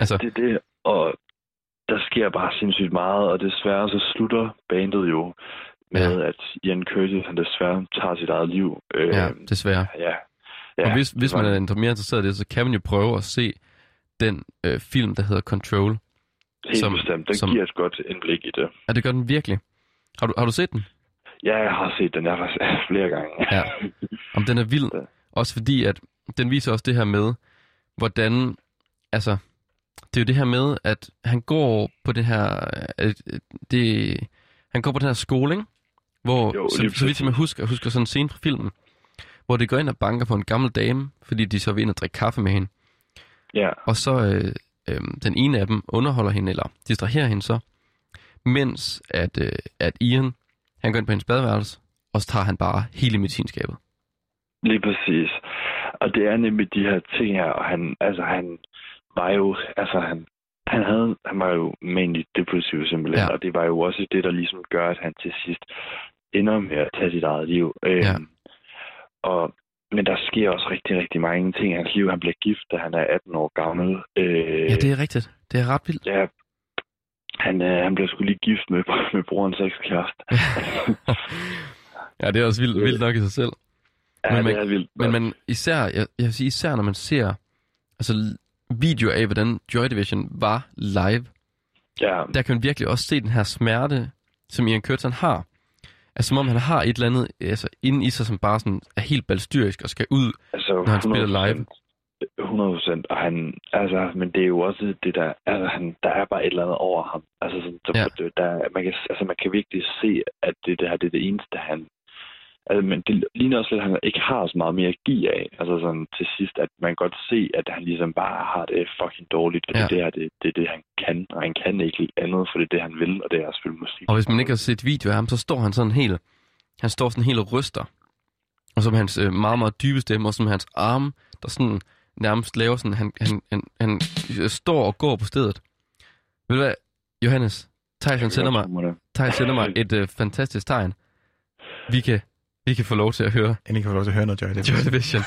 Altså, Det er det, og der sker bare sindssygt meget, og desværre så slutter bandet jo med, ja. at Ian Curtis han desværre tager sit eget liv. Øh, ja, desværre. ja. Ja, og hvis, hvis man er mere interesseret i det, så kan man jo prøve at se den øh, film, der hedder Control. Helt som- bestemt. Den som- giver et godt indblik i det. Ja, det gør den virkelig. Har du, har du set den? Ja, jeg har set den. Jeg har faktisk flere gange. Ja. Om den er vild. Ja. Også fordi, at den viser også det her med, hvordan, altså, det er jo det her med, at han går på det her, at det, han går på den her skole, ikke? Hvor, Jo, så, så vidt jeg husker, husker sådan en scene fra filmen, hvor det går ind og banker på en gammel dame, fordi de så vil ind og drikke kaffe med hende. ja. Og så øh, øh, den ene af dem underholder hende, eller distraherer hende så, mens at, øh, at Ian, han går ind på hendes badeværelse, og så tager han bare hele medicinskabet. Lige præcis. Og det er nemlig de her ting her, og han, altså han var jo, altså han, han, havde, han var jo mainly depressiv simpelthen, Ja. og det var jo også det, der ligesom gør, at han til sidst ender med at tage sit eget liv. Øhm, Ja. og, men der sker også rigtig, rigtig mange ting i hans liv. Han bliver gift, da han er 18 år gammel. Øh, Ja, det er rigtigt. Det er ret vildt. ja, han, øh, han blev sgu lige gift med, med brorens ekskæreste. ja, det er også vildt, vildt nok i sig selv. Ja, Men man- det er vildt. Men man, især, jeg, jeg vil sige, især når man ser altså, videoer af, hvordan Joy Division var live, ja, der kan man virkelig også se den her smerte, som Ian Curtin har. Altså som om han har et eller andet altså, inde i sig, som bare sådan er helt balstyrisk og skal ud. Altså, Når han spiller live. 100 procent, og han, altså, men det er jo også det der, altså, han, der er bare et eller andet over ham. Altså, sådan, der, Ja. ja. der, man, kan, altså, man kan virkelig se, at det, det her det er det eneste, han, altså, men det ligner også lidt, at han ikke har så meget mere at give af. Altså sådan til sidst, at man godt se, at han ligesom bare har det fucking dårligt, og Ja. det, her, det, det er det, han kan, og han kan ikke andet, for det er det, han vil, og det er at spille musik. Og hvis man ikke har set video af ham, så står han sådan helt, han står sådan helt og ryster. Og med hans øh, meget, meget dybe stemme, og med hans arme, der sådan nærmest laver sådan, han, han, han, han står og går på stedet. Ved du hvad, Johannes, Thijs han sender mig, Thijs sender mig et øh, fantastisk tegn. Vi kan, vi kan få lov til at høre Endelig kan få lov til at høre noget Joy Division. Joy Division.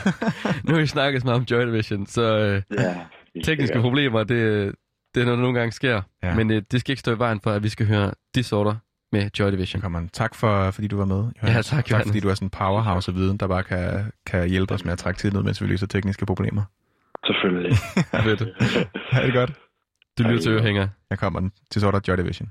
nu har vi snakket så meget om Joy Division, så øh, Ja, tekniske problemer, det, det er noget, der nogle gange sker. Ja. Men øh, det skal ikke stå i vejen for, at vi skal høre Disorder med Joy Division. Velkommen. Tak for, fordi du var med, Johannes. Ja, tak, tak Johannes. fordi du er sådan en powerhouse af viden, der bare kan, kan hjælpe os med at trække tiden ud, mens vi løser tekniske problemer. Selvfølgelig. Fedt. Ha' det godt. Du lytter til Ørehænger. Jeg kommer den til sort Joy Division.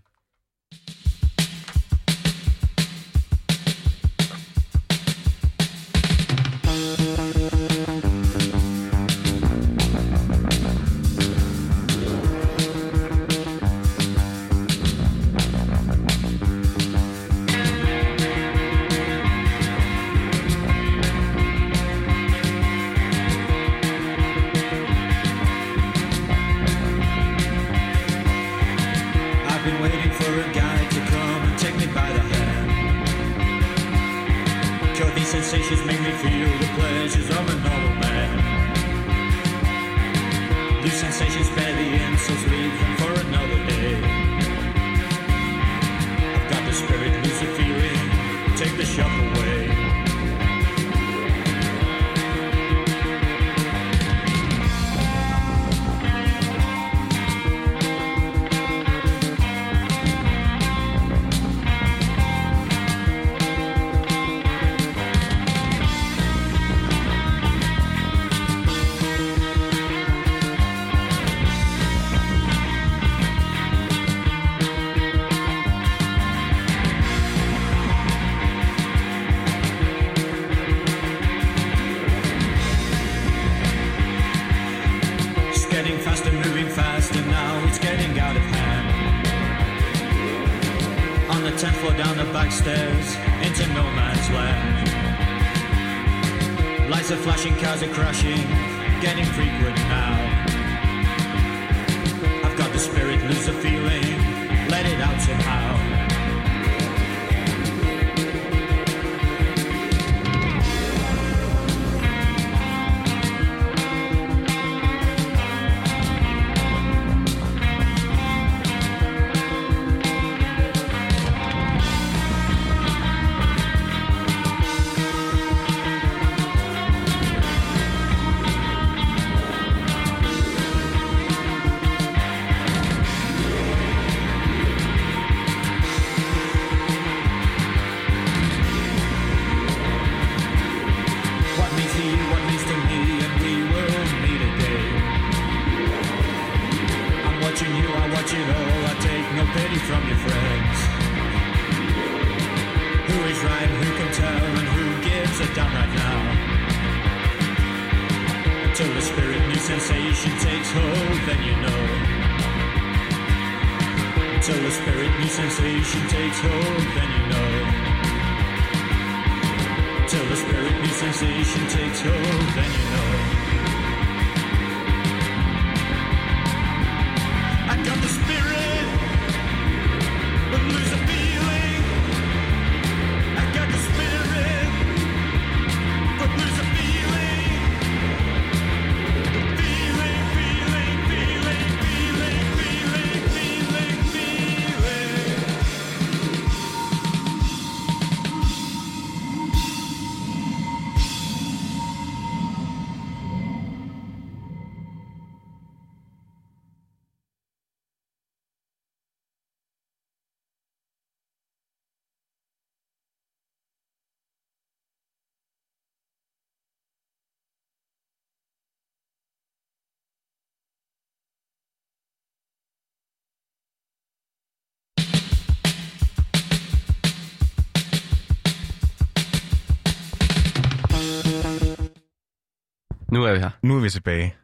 Nu er vi her. Nu er vi tilbage.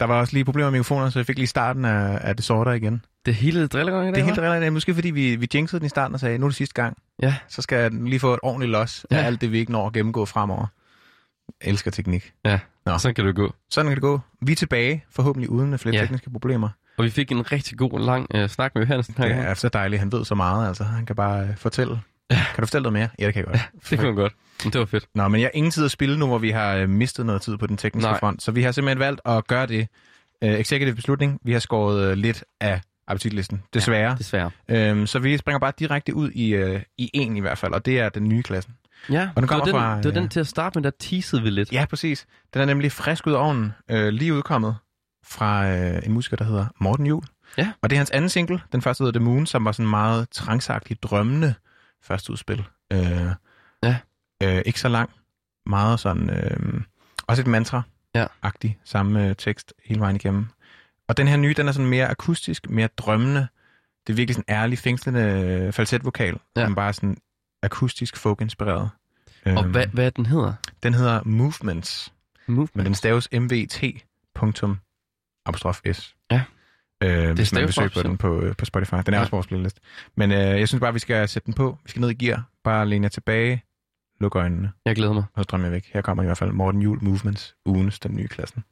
Der var også lige problemer med mikrofoner, så jeg fik lige starten af, af det sorter igen. Det hele drillergang i dag, Det er helt hva'? relevant. Måske fordi vi, vi jinxede den i starten og sagde, nu er det sidste gang. Ja, Så skal jeg lige få et ordentligt los af Ja. alt det, vi ikke når at gennemgå fremover. Jeg elsker teknik. ja. Nå. Sådan kan det gå. Sådan kan det gå. Vi er tilbage, forhåbentlig uden flere Ja. tekniske problemer. Og vi fik en rigtig god, lang øh, snak med her Det er så dejligt, han ved så meget. Altså, han kan bare øh, fortælle. Kan du fortælle noget mere? Ja, det kan jeg godt. Det kunne man godt. Det var fedt. Nå, men jeg har ingen tid at spille nu, hvor vi har øh, mistet noget tid på den tekniske Nej. front. Så vi har simpelthen valgt at gøre det. Uh, executive beslutning. Vi har skåret uh, lidt af appetitlisten. Desværre. Desværre. Øhm, så vi springer bare direkte ud i, øh, i en i hvert fald, og det er den nye klassen. Ja, Og den det var, kommer den, fra, det var øh, den til at starte med, der teasede vi lidt. Ja, præcis. Den er nemlig frisk ud af ovnen, øh, lige udkommet fra øh, en musiker, der hedder Morten Jul. Ja. Og det er hans anden single. Den første hedder The Moon, som var sådan meget trangsagtigt drømmende første udspil. Øh, Ja. Øh, ikke så lang. Meget sådan... Øh, også et mantra. Ja. Agtig. Samme øh, tekst hele vejen igennem. Og den her nye, den er sådan mere akustisk, mere drømmende. Det er virkelig sådan ærlig, fængslende øh, falsetvokal, Ja. som bare er sådan akustisk folk-inspireret. Og Øhm, hvad, hvad den hedder? Den hedder Movements. Movement. Men den staves MVT. punktum apostrof S. Ja. Øh, hvis man vil søge på den på, øh, på Spotify. Den er Ja. også på vores playlist. Men øh, jeg synes bare, vi skal sætte den på. Vi skal ned i gear. Bare læne jer tilbage. Luk øjnene. Jeg glæder mig. Og så drømmer jeg væk. Her kommer i hvert fald Morten Jul Movements. Ugens den nye klassen.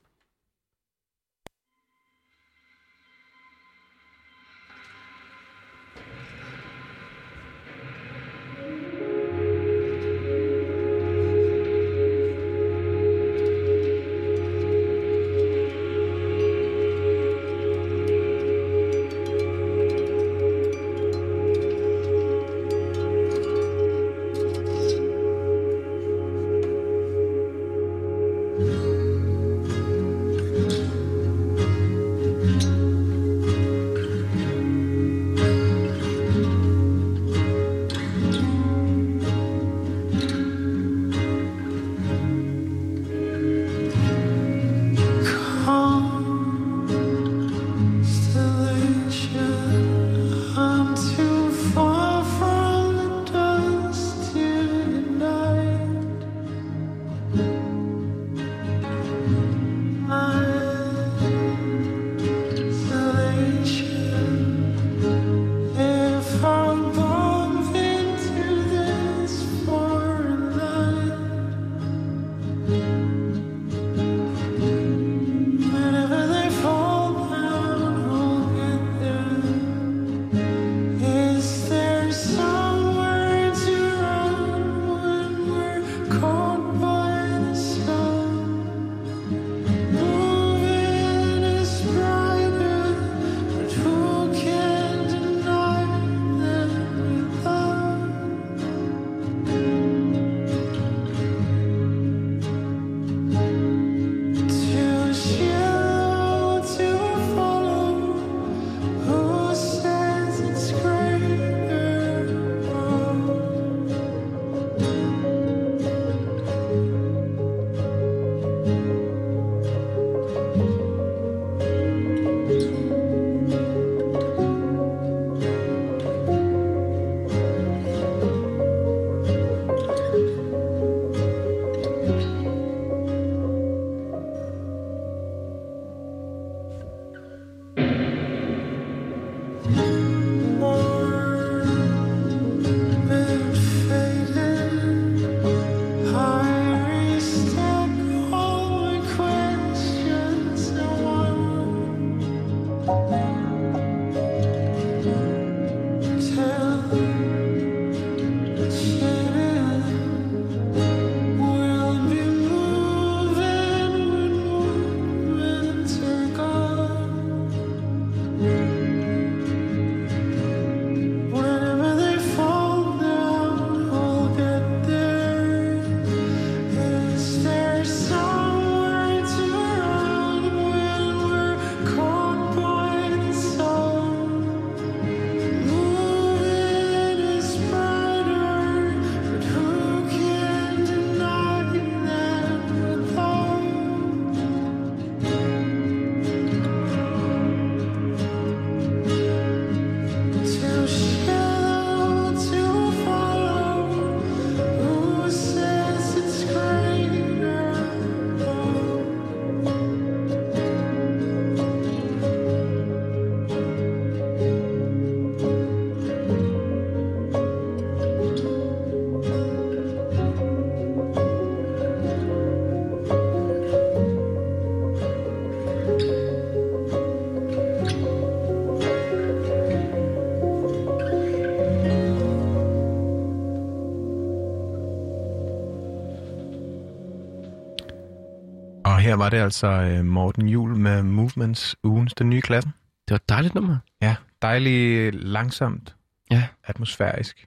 Her var det altså øh, Morten Jul med Movements ugens den nye klasse. Det var et dejligt nummer. Ja, dejligt langsomt, Ja. atmosfærisk.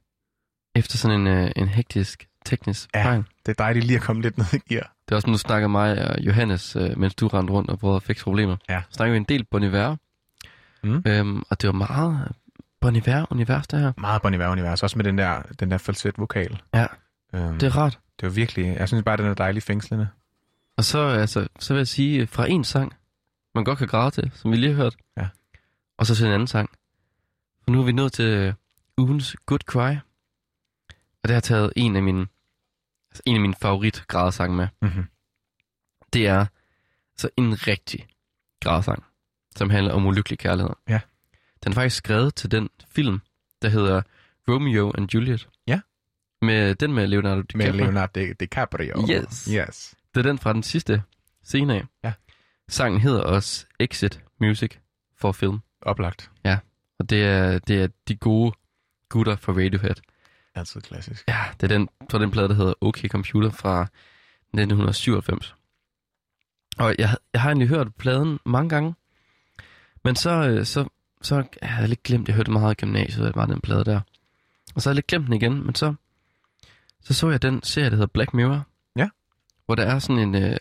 Efter sådan en, øh, en hektisk teknisk Ja. fejl. Det er dejligt lige at komme lidt ned i gear. Det er også, nu snakker mig og Johannes, øh, mens du rendte rundt og prøvede at fikse problemer. Ja. Snakker vi en del Bon Iver. Mm. Øhm, og det var meget Bon Iver-univers, det her. Meget Bon Iver-univers, også med den der, den der falset-vokal. Ja. Øhm, Det er rart. det var virkelig, jeg synes bare, den er dejlig fængslende. Og så, altså, så vil jeg sige, øh, fra en sang, man godt kan græde til, som vi lige har hørt. Ja. Og så til en anden sang. For nu er vi nået til øh, ugens Good Cry. Og det har taget en af mine, altså en af mine favorit grædesange med. Mm-hmm. Det er så en rigtig grædesang, som handler om ulykkelig kærlighed. Ja. Den er faktisk skrevet til den film, der hedder Romeo and Juliet. Ja. Med den med Leonardo Med DiCaprio. Leonardo Di- DiCaprio. Yes. Yes. Det er den fra den sidste scene af. Ja. Sangen hedder også Exit Music for film. Oplagt. Og det er, det er de gode gutter fra Radiohead. Altid klassisk. Ja, det er den, fra den plade, der hedder OK Computer fra 1997. Og jeg, jeg har egentlig hørt pladen mange gange. Men så, øh, så, så jeg havde jeg lidt glemt, jeg hørte meget i gymnasiet, at var den plade der. Og så havde jeg lidt glemt den igen, men så, så så jeg den serie, der hedder Black Mirror. Hvor der er sådan en, øh,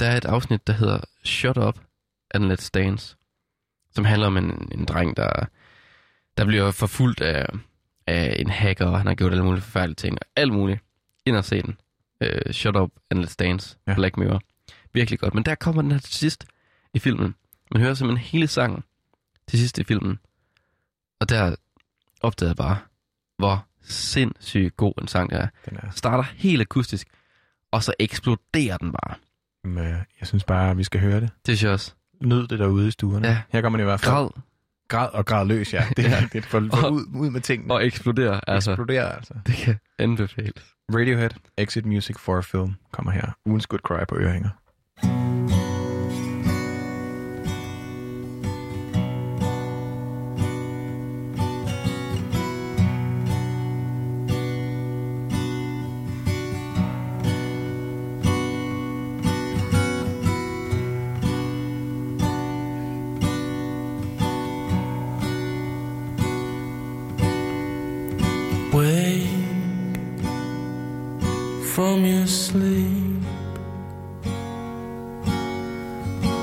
der er et afsnit, der hedder Shut Up and Let's Dance. Som handler om en, en dreng, der, der bliver forfulgt af, af en hacker, og han har gjort alle mulige forfærdelige ting, og alt muligt. Ind og se den. Uh, Shut Up and Let's Dance. Ja. Black Mirror. Virkelig godt. Men der kommer den her til sidst i filmen. Man hører simpelthen hele sangen til sidst i filmen. Og der opdagede jeg bare, hvor sindssygt god en sang det er. Den er, Starter helt akustisk, og så eksploderer den bare. med, jeg synes bare, vi skal høre det. Det synes jeg også. Nyd det derude i stuerne. Ja. Her kommer man i hvert fald. Græd Grad og grad løs, ja. Det, ja. det er for, for Og- ud, ud med tingene. og eksploderer. Altså, Eksploderer altså. det kan anbefales. Radiohead, Exit Music for a Film, kommer her. Ugens Good Cry på ørehænger. From your sleep.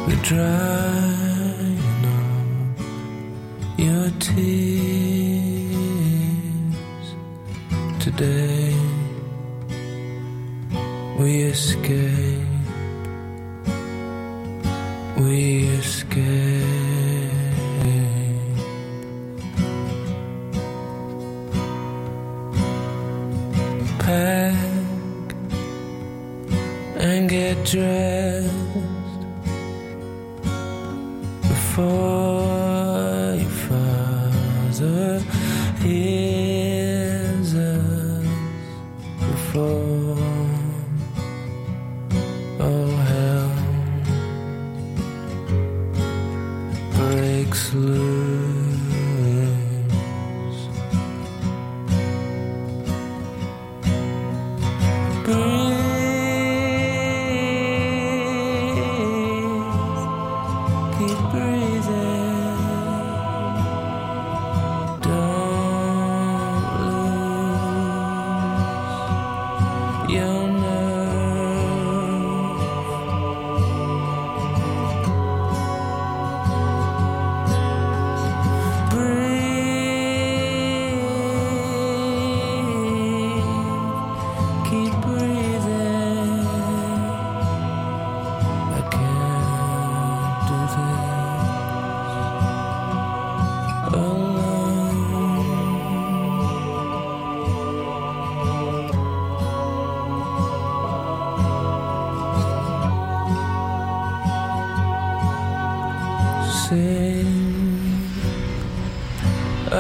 You're drying up your tears today. We escape.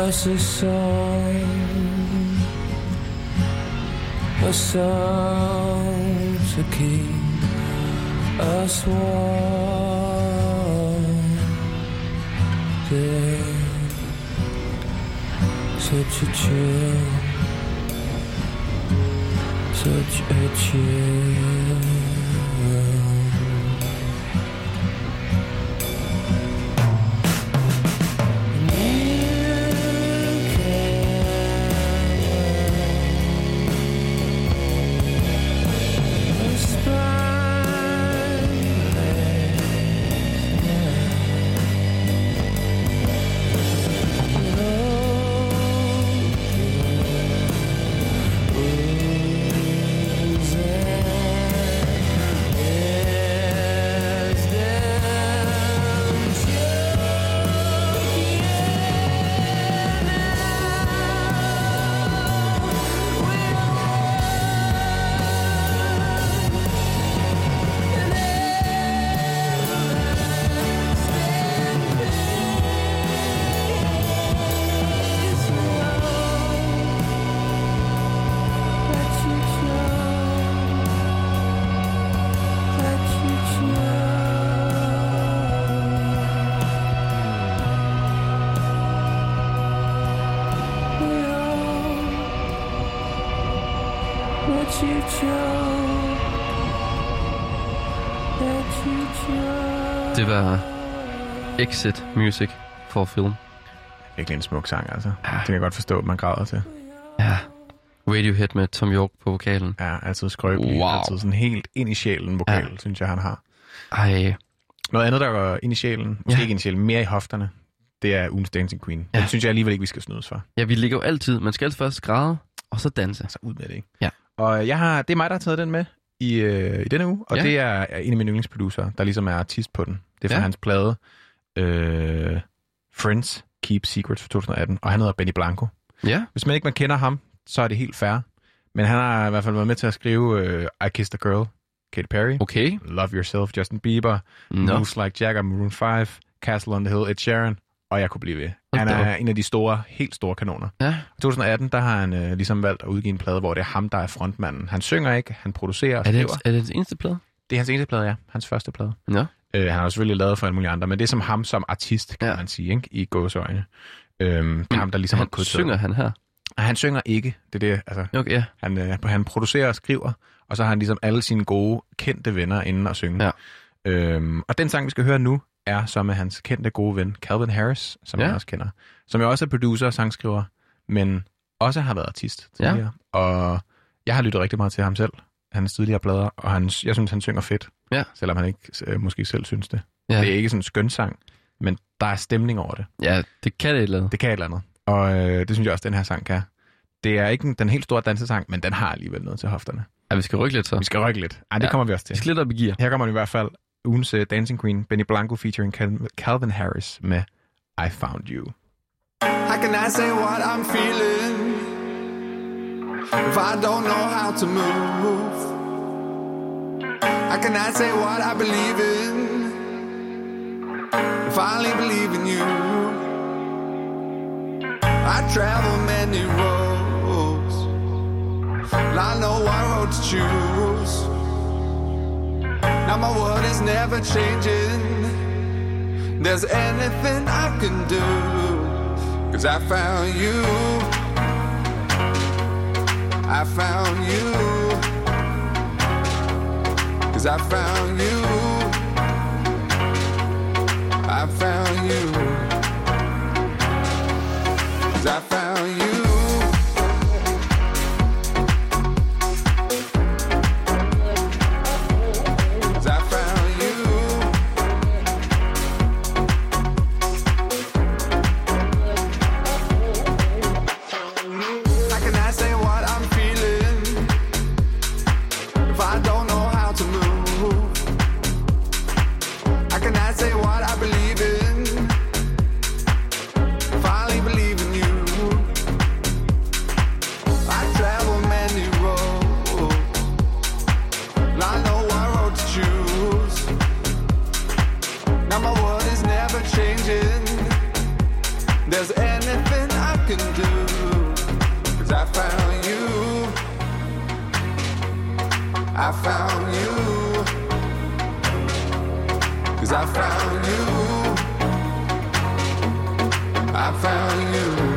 Us a song a song to keep us warm. There's such a chill, such a chill you. Det var Exit Music for film. Virkelig en smuk sang, altså. Ja. Det kan jeg godt forstå, at man græder til. Ja. Radiohead med Tom York på vokalen. Ja, altid skrøbelig. Wow. Altid sådan helt ind i sjælen vokal, Ja. synes jeg, han har. Ej, Noget andet, der går ind i sjælen, måske Ja. ikke ind i sjælen, mere i hofterne, det er ugens Dancing Queen. Ja. Det synes jeg alligevel ikke, vi skal snydes for. ja, vi ligger jo altid. Man skal altid først græde, og så danse. Altså ud med det, ikke? Ja. Og jeg har, det er mig, der har taget den med i, øh, i denne uge, og Ja. det er en af mine yndlingsproducere, der ligesom er artist på den. Det er fra Ja. hans plade øh, Friends Keep Secrets fra 2018, og han hedder Benny Blanco. Ja, Hvis man ikke man kender ham, så er det helt fair. Men han har i hvert fald været med til at skrive øh, I Kissed a Girl, Katy Perry, okay. Love Yourself, Justin Bieber, Nå, Moves Like Jagger, Maroon 5, Castle on the Hill, Ed Sheeran, og jeg kunne blive ved. Han er en af de store, helt store kanoner. ja. I 2018, der har han øh, ligesom valgt at udgive en plade, hvor det er ham, der er frontmanden. Han synger ikke, han producerer og Er det, skriver. er det hans eneste plade? Det er hans eneste plade, ja. Hans første plade. Nå. Øh, han har jo selvfølgelig lavet for alle mulige andre, men det er som ham som artist, kan Ja. ja. man sige, ikke? i gåseøjne. Øhm, det er ham, der ligesom han har synger han her. Han synger ikke. Det er det, altså, Okay, ja. han, øh, han producerer og skriver, og så har han ligesom alle sine gode, kendte venner inden at synge. Ja. Øhm, og den sang, vi skal høre nu, er så med hans kendte gode ven, Calvin Harris, som Ja. ja. jeg også kender. Som jo også er producer og sangskriver, men også har været artist Ja. tidligere. Og jeg har lyttet rigtig meget til ham selv, hans tidligere plader, og han, jeg synes, han synger fedt. Ja. Selvom han ikke øh, måske selv synes det. Ja. Ja. Det er ikke sådan en skøn sang, men der er stemning over det. ja, det kan det et eller andet. Det kan et eller andet. Og øh, det synes jeg også, den her sang kan. Det er ikke den helt store dansesang, men den har alligevel noget til hofterne. Ja, vi skal rykke lidt så. Vi skal rykke lidt. Ej, det Ja. ja. kommer vi også Vi til. skal lidt op i gear. Her kommer den i hvert fald ugens uh, Dancing Queen, Benny Blanco featuring Cal- Calvin Harris med I Found You. How can I say what I'm feeling if I don't know how to move? How can I say what I believe in if I only believe in you? I travel many roads, and I know what road to choose. Now my world is never changing. There's anything I can do. Cause I found you. I found you. Cause I found you. I found you. Cause I found you. I found you. Cause I found you. I found you.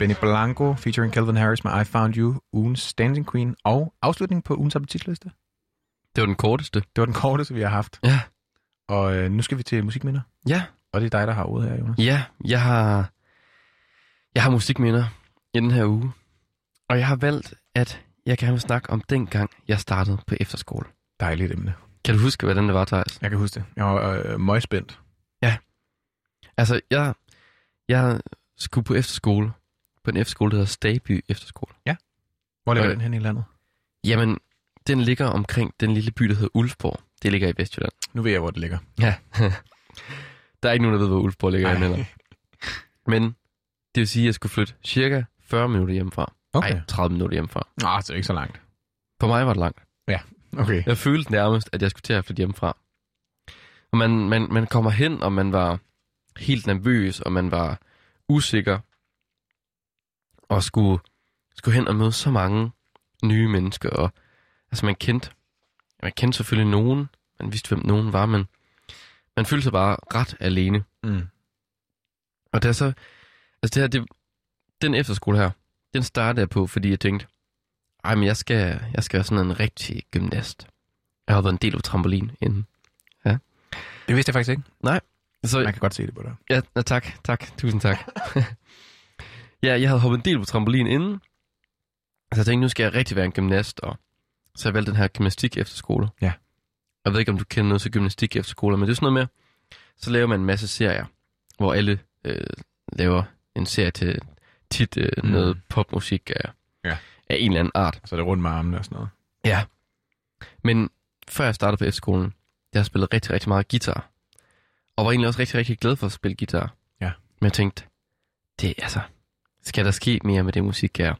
Benny Blanco featuring Calvin Harris med I Found You, ugens Dancing Queen, og afslutning på ugens appetitliste. Det var den korteste. Det var den korteste, vi har haft. Ja. Og øh, nu skal vi til musikminder. Ja. Og det er dig, der har ordet her, Jonas. Ja, jeg har, jeg har musikminder i den her uge. Og jeg har valgt, at jeg gerne vil snakke om den gang, jeg startede på efterskole. Dejligt emne. Kan du huske, hvordan det var, Thijs? Jeg kan huske det. Jeg var øh, møgspændt. Altså, jeg, jeg skulle på efterskole, på en efterskole, der hedder Staby Efterskole. Hvor ligger Øh. den hen i landet? Jamen, den ligger omkring den lille by, der hedder Ulfborg. Det ligger i Vestjylland. Nu ved jeg, hvor det ligger. Ja. der er ikke nogen, der ved, hvor Ulfborg ligger heller. Men det vil sige, at jeg skulle flytte cirka 40 minutter hjemmefra. Okay. Ej, 30 minutter hjemmefra. Nå, det er ikke så langt. For mig var det langt. Okay. Jeg følte nærmest, at jeg skulle til at flytte hjemmefra. Og man, man, man kommer hen, og man var helt nervøs, og man var usikker. Og skulle, skulle hen og møde så mange nye mennesker. Og, altså man kendte, man kendte selvfølgelig nogen. Man vidste, hvem nogen var, men man følte sig bare ret alene. Mm. Og det er så... Altså det her, det, den efterskole her, den startede jeg på, fordi jeg tænkte, ej, men jeg skal, jeg skal være sådan en rigtig gymnast. Jeg har været en del af trampolin inden. Det vidste jeg faktisk ikke. Så, Man kan godt se det på dig. ja, ja, tak, tak, tusind tak. ja, jeg havde hoppet en del på trampolin inden. Så jeg tænkte, nu skal jeg rigtig være en gymnast, og så jeg valgt den her gymnastik efterskole. Ja. Jeg ved ikke, om du kender noget til gymnastik efterskole, men det er sådan noget med, så laver man en masse serier, hvor alle øh, laver en serie til tit øh, Mm. noget popmusik af, Ja. af en eller anden art. Så er det rundt med armene og sådan noget. Ja. Men før jeg startede på efterskolen, jeg har spillet rigtig, rigtig meget guitar. Og var egentlig også rigtig, rigtig glad for at spille guitar. Ja. Men jeg tænkte, det altså, skal der ske mere med det musik her?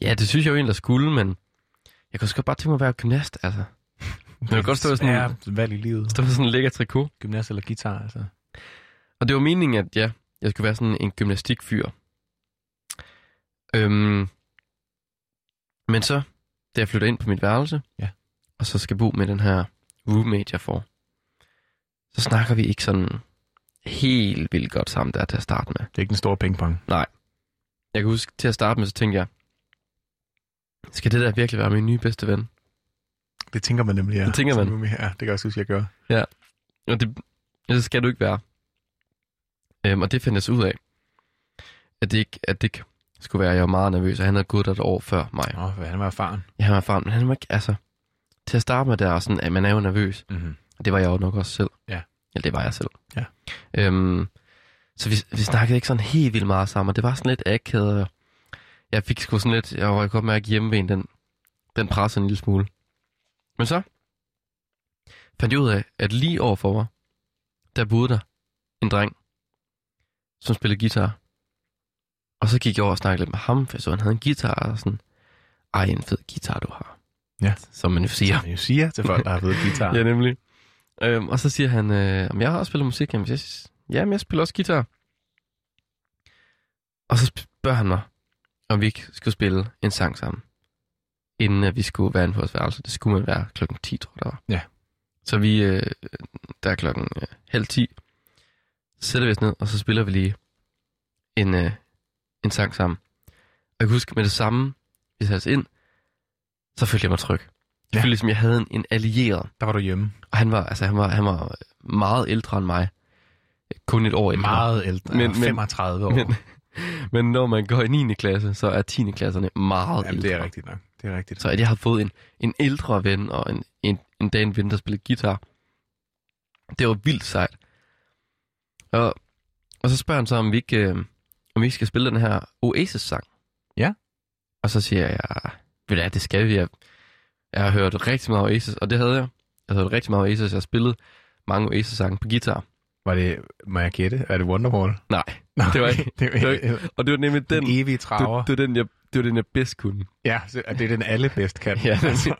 Ja, det synes jeg jo egentlig, der skulle, men jeg kunne sgu bare tænke mig at være gymnast, altså. Jeg kan godt stå sådan, valg i livet. stå sådan en lækker trikot. Gymnast eller guitar, altså. Og det var meningen, at ja, jeg skulle være sådan en gymnastikfyr. Øhm, men så, da jeg flytter ind på mit værelse, Ja. og så skal bo med den her roommate, jeg får, så snakker vi ikke sådan helt vildt godt sammen der til at starte med. Det er ikke den store pingpong. Jeg kan huske, til at starte med, så tænkte jeg, skal det der virkelig være min nye bedste ven? Det tænker man nemlig, ja. Det tænker man. Ja, det kan jeg også huske, jeg gør. Og det, det skal du ikke være. Øhm, og det fandt jeg så ud af, at det ikke, at det ikke skulle være, jeg var meget nervøs, og han havde gået der et år før mig. Nå, for han var erfaren. Ja, han var erfaren, men han var ikke, altså, til at starte med der, sådan, at man er jo nervøs, Mm-hmm. og det var jeg jo nok også selv. Ja. Ja, det var jeg selv. Ja. Øhm, så vi, vi snakkede ikke sådan helt vildt meget sammen, og det var sådan lidt akavet. Jeg fik sgu sådan lidt, jeg var godt mærke hjemme den, den pressede en lille smule. Men så fandt jeg ud af, at lige overfor mig, der boede der en dreng, som spillede guitar. Og så gik jeg over og snakkede lidt med ham, for jeg så, han havde en guitar, og sådan, ej, en fed guitar, du har. Ja. Som man jo siger. Som man jo siger til folk, der har fået guitar. Ja, nemlig. Øhm, og så siger han, øh, om jeg har også spillet musik. Jamen, jeg, siger, jamen, jeg spiller også guitar. Og så spørger han mig, om vi ikke skulle spille en sang sammen, inden at vi skulle være inde på vores værelse. Det skulle man være klokken 10, tror jeg, der var. Ja. Så vi, øh, der er klokken øh, halv 10, så sætter vi os ned, og så spiller vi lige en, øh, en sang sammen. Og jeg kan huske, med det samme, vi satte os ind, så følte jeg mig tryg. Jeg Ja. følte ligesom, jeg havde en, en allieret. Der var du hjemme. Og han var, altså, han var, han var meget ældre end mig. Kun et år ældre. Meget ældre. Men- Men, men- 35 år. Men, men når man går i 9. klasse, så er 10. klasserne meget Jamen, ældre. det er rigtigt nok. Det er rigtigt. Så at jeg har fået en, en ældre ven og en, en, en dag en ven, der spillede guitar. Det var vildt sejt. Og, og så spørger han så, om vi ikke, øh, om vi ikke skal spille den her Oasis-sang. Ja. Og så siger jeg, ved det skal vi. Jeg, jeg har hørt rigtig meget Oasis, og det havde jeg. Jeg har hørt rigtig meget Oasis. Jeg har spillet mange Oasis-sange på guitar. Var det, må jeg gætte, er det Wonderwall? Nej, Nå, Det var ikke- det var, det var og det var nemlig den, den evige det, traver. det, var den, jeg, det var den, jeg bedst kunne. Ja, så- det er den alle bedst kan. Ja, det altså,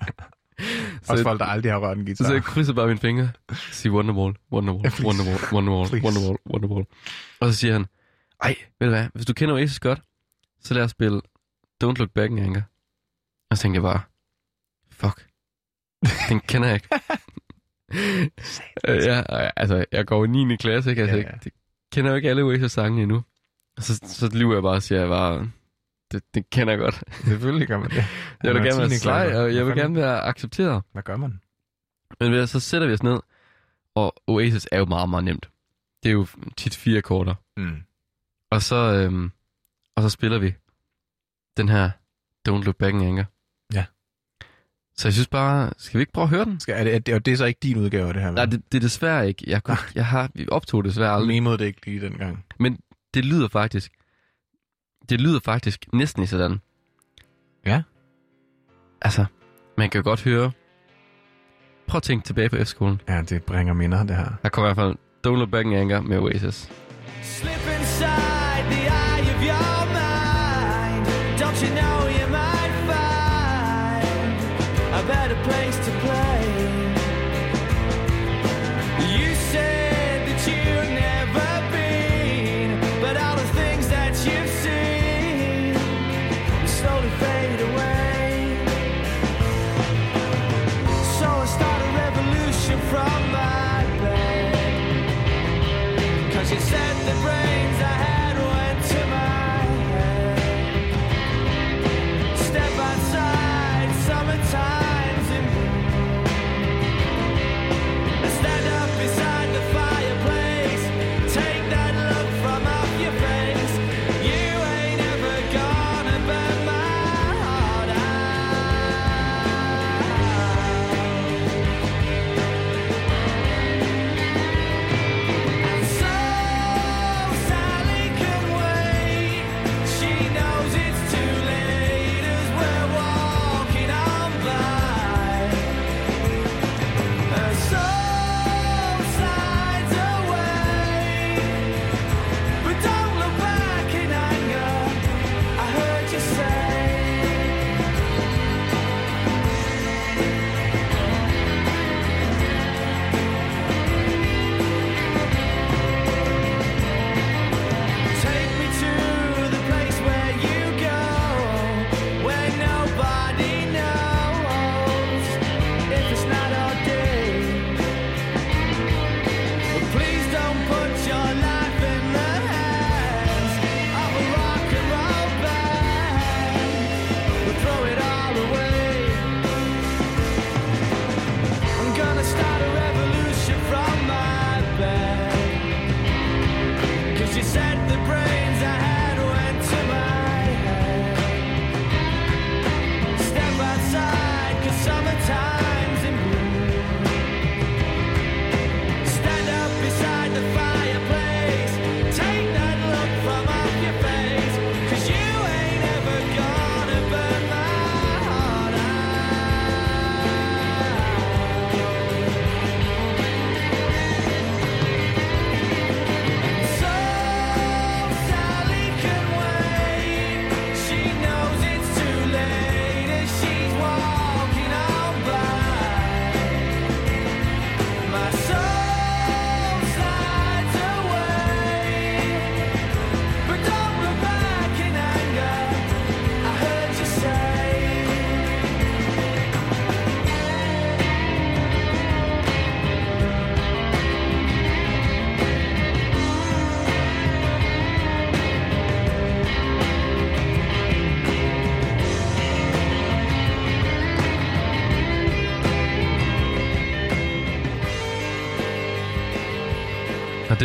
Så, også folk, der aldrig har rørt en guitar. så jeg krydsede bare mine fingre. Sig Wonderwall, Wonderwall, Ja. Wonderwall, Wonderwall, Please. Wonderwall, Wonderwall. Og så siger han, ej, ved du hvad, hvis du kender Oasis godt, så lad os spille Don't Look Back in Anger. Og så tænkte jeg bare, fuck, den kender jeg ikke. Ja, altså, jeg går i 9. klasse, ikke? Altså, Ja, ja, jeg kender jo ikke alle Oasis-sange endnu. Så, så lyver jeg bare og siger, at jeg bare, det, det kender jeg godt. Selvfølgelig gør man det. Jeg vil er gerne være 10. sej, og jeg vil gerne være accepteret. Hvad gør man? Men så sætter vi os ned, og Oasis er jo meget, meget nemt. Det er jo tit fire akkorder. Mm. Og så, øhm, og så spiller vi den her Don't Look Back in Anger. Så jeg synes bare, skal vi ikke prøve at høre den? Skal, er det, er det, og det er så ikke din udgave af det her? vel? Nej, det, det er desværre ikke. Jeg, kunne, jeg har, vi optog det desværre aldrig. memede det ikke lige dengang. Men det lyder faktisk, det lyder faktisk næsten i sådan. Ja. Altså, man kan jo godt høre, prøv at tænke tilbage på F-skolen. Ja, det bringer minder, det her. Der kommer i hvert fald Don't Look Back in Anger med Oasis. Slip inside the eye of your mind. Don't you know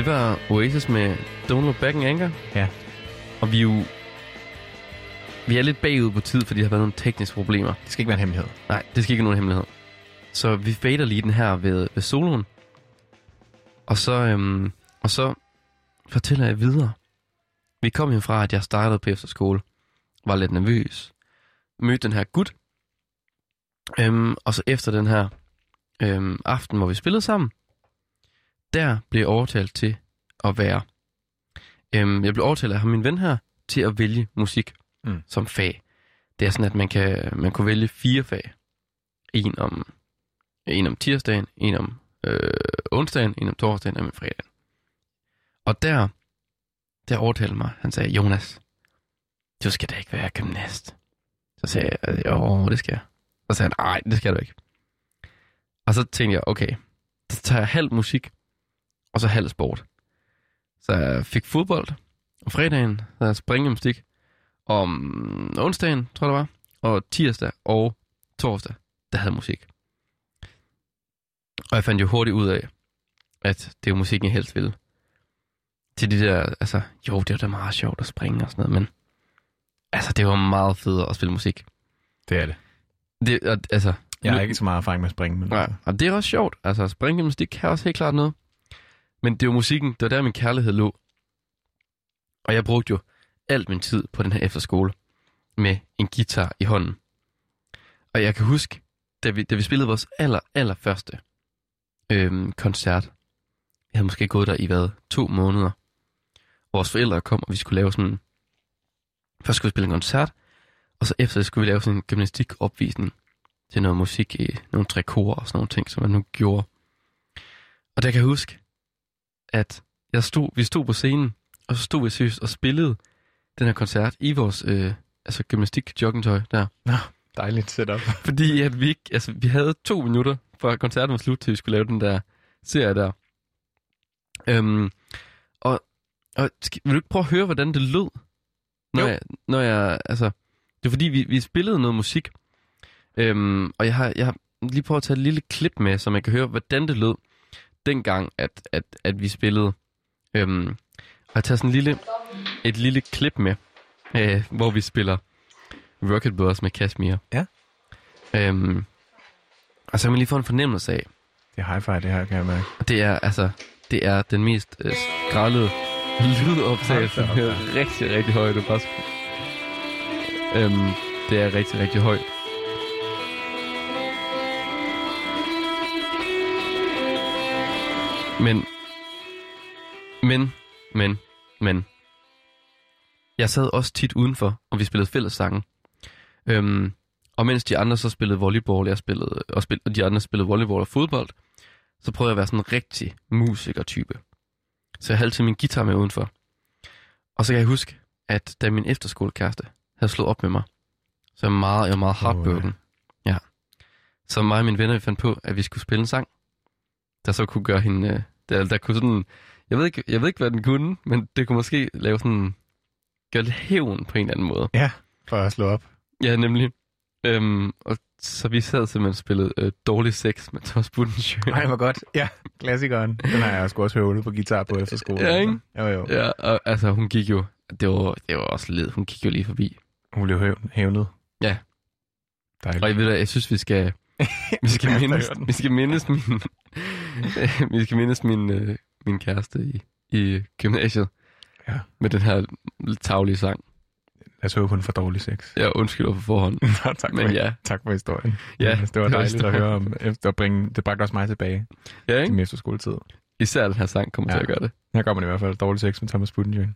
var Oasis med Don't Look Back in Anger. Ja. Og vi er jo... Vi er lidt bagud på tid, fordi der har været nogle tekniske problemer. Det skal ikke være en hemmelighed. Nej, det skal ikke være nogen hemmelighed. Så vi fader lige den her ved, ved soloen. Og så, øhm, og så fortæller jeg videre. Vi kom jo fra, at jeg startede på efterskole. Var lidt nervøs. Mødte den her gut. Øhm, og så efter den her øhm, aften, hvor vi spillede sammen, der blev jeg overtalt til at være... Øhm, jeg blev overtalt af min ven her, til at vælge musik Mm. mm. som fag. Det er sådan, at man, kan, man kunne vælge fire fag. En om, en om tirsdagen, en om øh, onsdagen, en om torsdagen og en om fredagen. Og der, der overtalte mig, han sagde, Jonas, du skal da ikke være gymnast. Så sagde jeg, jo, det skal jeg. Så sagde han, nej, det skal du ikke. Og så tænkte jeg, okay, så tager jeg halv musik, og så halv sport. Så jeg fik fodbold, Om fredagen havde jeg springgymnastik. Om onsdagen, tror jeg det var. Og tirsdag og torsdag, der havde musik. Og jeg fandt jo hurtigt ud af, at det er jo musikken, jeg helst ville. Til de der, altså, jo, det var da meget sjovt at springe og sådan noget, men altså, det var meget federe at spille musik. Det er det. Det, og, altså, Jeg har ikke så meget erfaring med at springe, men Nej, altså, og det er også sjovt. Altså, springgymnastik kan også helt klart noget. Men det var musikken, det var der min kærlighed lå. Og jeg brugte jo alt min tid på den her efterskole med en guitar i hånden. Og jeg kan huske, da vi, da vi spillede vores aller, aller første øhm, koncert. Jeg havde måske gået der i hvad, to måneder. Vores forældre kom, og vi skulle lave sådan... Først skulle vi spille en koncert, og så efter det skulle vi lave sådan en gymnastikopvisning til noget musik nogle trikorer og sådan nogle ting, som man nu gjorde. Og der kan jeg huske, at jeg stod, vi stod på scenen, og så stod vi seriøst og spillede den her koncert i vores øh, altså gymnastik joggingtøj der. dejligt setup. Fordi at vi ikke, altså vi havde to minutter fra koncerten var slut, til vi skulle lave den der serie der. Øhm, og, og skal, vil du ikke prøve at høre, hvordan det lød? Når Jo. jeg, når jeg, altså, det er fordi, vi, vi spillede noget musik, øhm, og jeg har, jeg har lige prøvet at tage et lille klip med, så man kan høre, hvordan det lød, dengang, at, at, at vi spillede. Øhm, og jeg tager sådan en lille, et lille klip med, øh, hvor vi spiller Rocket Brothers med Kashmir. Ja. Øhm, og så kan man lige få en fornemmelse af, Det er hi-fi, det her, kan jeg mærke. det er altså, det er den mest øh, skrællede lydoptagelse. Da op, rigtig, rigtig højt. Det er, bare øhm, det er rigtig, rigtig højt. Men, men, men, men. Jeg sad også tit udenfor, og vi spillede fællessange. Øhm, og mens de andre så spillede volleyball, jeg spillede, og, spil, og de andre spillede volleyball og fodbold, så prøvede jeg at være sådan en rigtig musikertype. Så jeg havde altid min guitar med udenfor. Og så kan jeg huske, at da min efterskolekæreste havde slået op med mig, så jeg var meget, jeg var meget heartbroken. ja. Så mig og mine venner vi fandt på, at vi skulle spille en sang, der så kunne gøre hende... øh, Der, der kunne sådan... Jeg ved, ikke, jeg ved ikke, hvad den kunne, men det kunne måske lave sådan... Gøre lidt hævn på en eller anden måde. Ja, for at slå op. Ja, nemlig. Øhm, og så vi sad simpelthen og spillede øh, Dårlig Sex med Thomas Budensjø. Nej, hvor godt. Ja, klassikeren. Den har jeg sgu også høvlet på guitar på efter skole. Ja, ikke? Jo, jo. Ja, og altså hun gik jo... Det var, det var også led. Hun gik jo lige forbi. Hun blev hæv- hævnet. Ja. Dejligt. Og jeg ved da, jeg synes, vi skal... Vi skal mindes, vi skal mindes min... vi skal mindes min, øh, min kæreste i, i gymnasiet. Ja. Med den her taglige sang. Lad os håbe, hun får dårlig sex. Jeg undskylder for forhånd. Nå, tak, Men for, ja. tak for historien. Ja, det var det var dejligt at høre om. Efter at bringe, det bragte også mig tilbage Ja, til ikke? min efterskoletid. Især den her sang kommer ja. Ja. til at gøre det. Her kommer det i hvert fald dårlig sex med Thomas Budensjøen.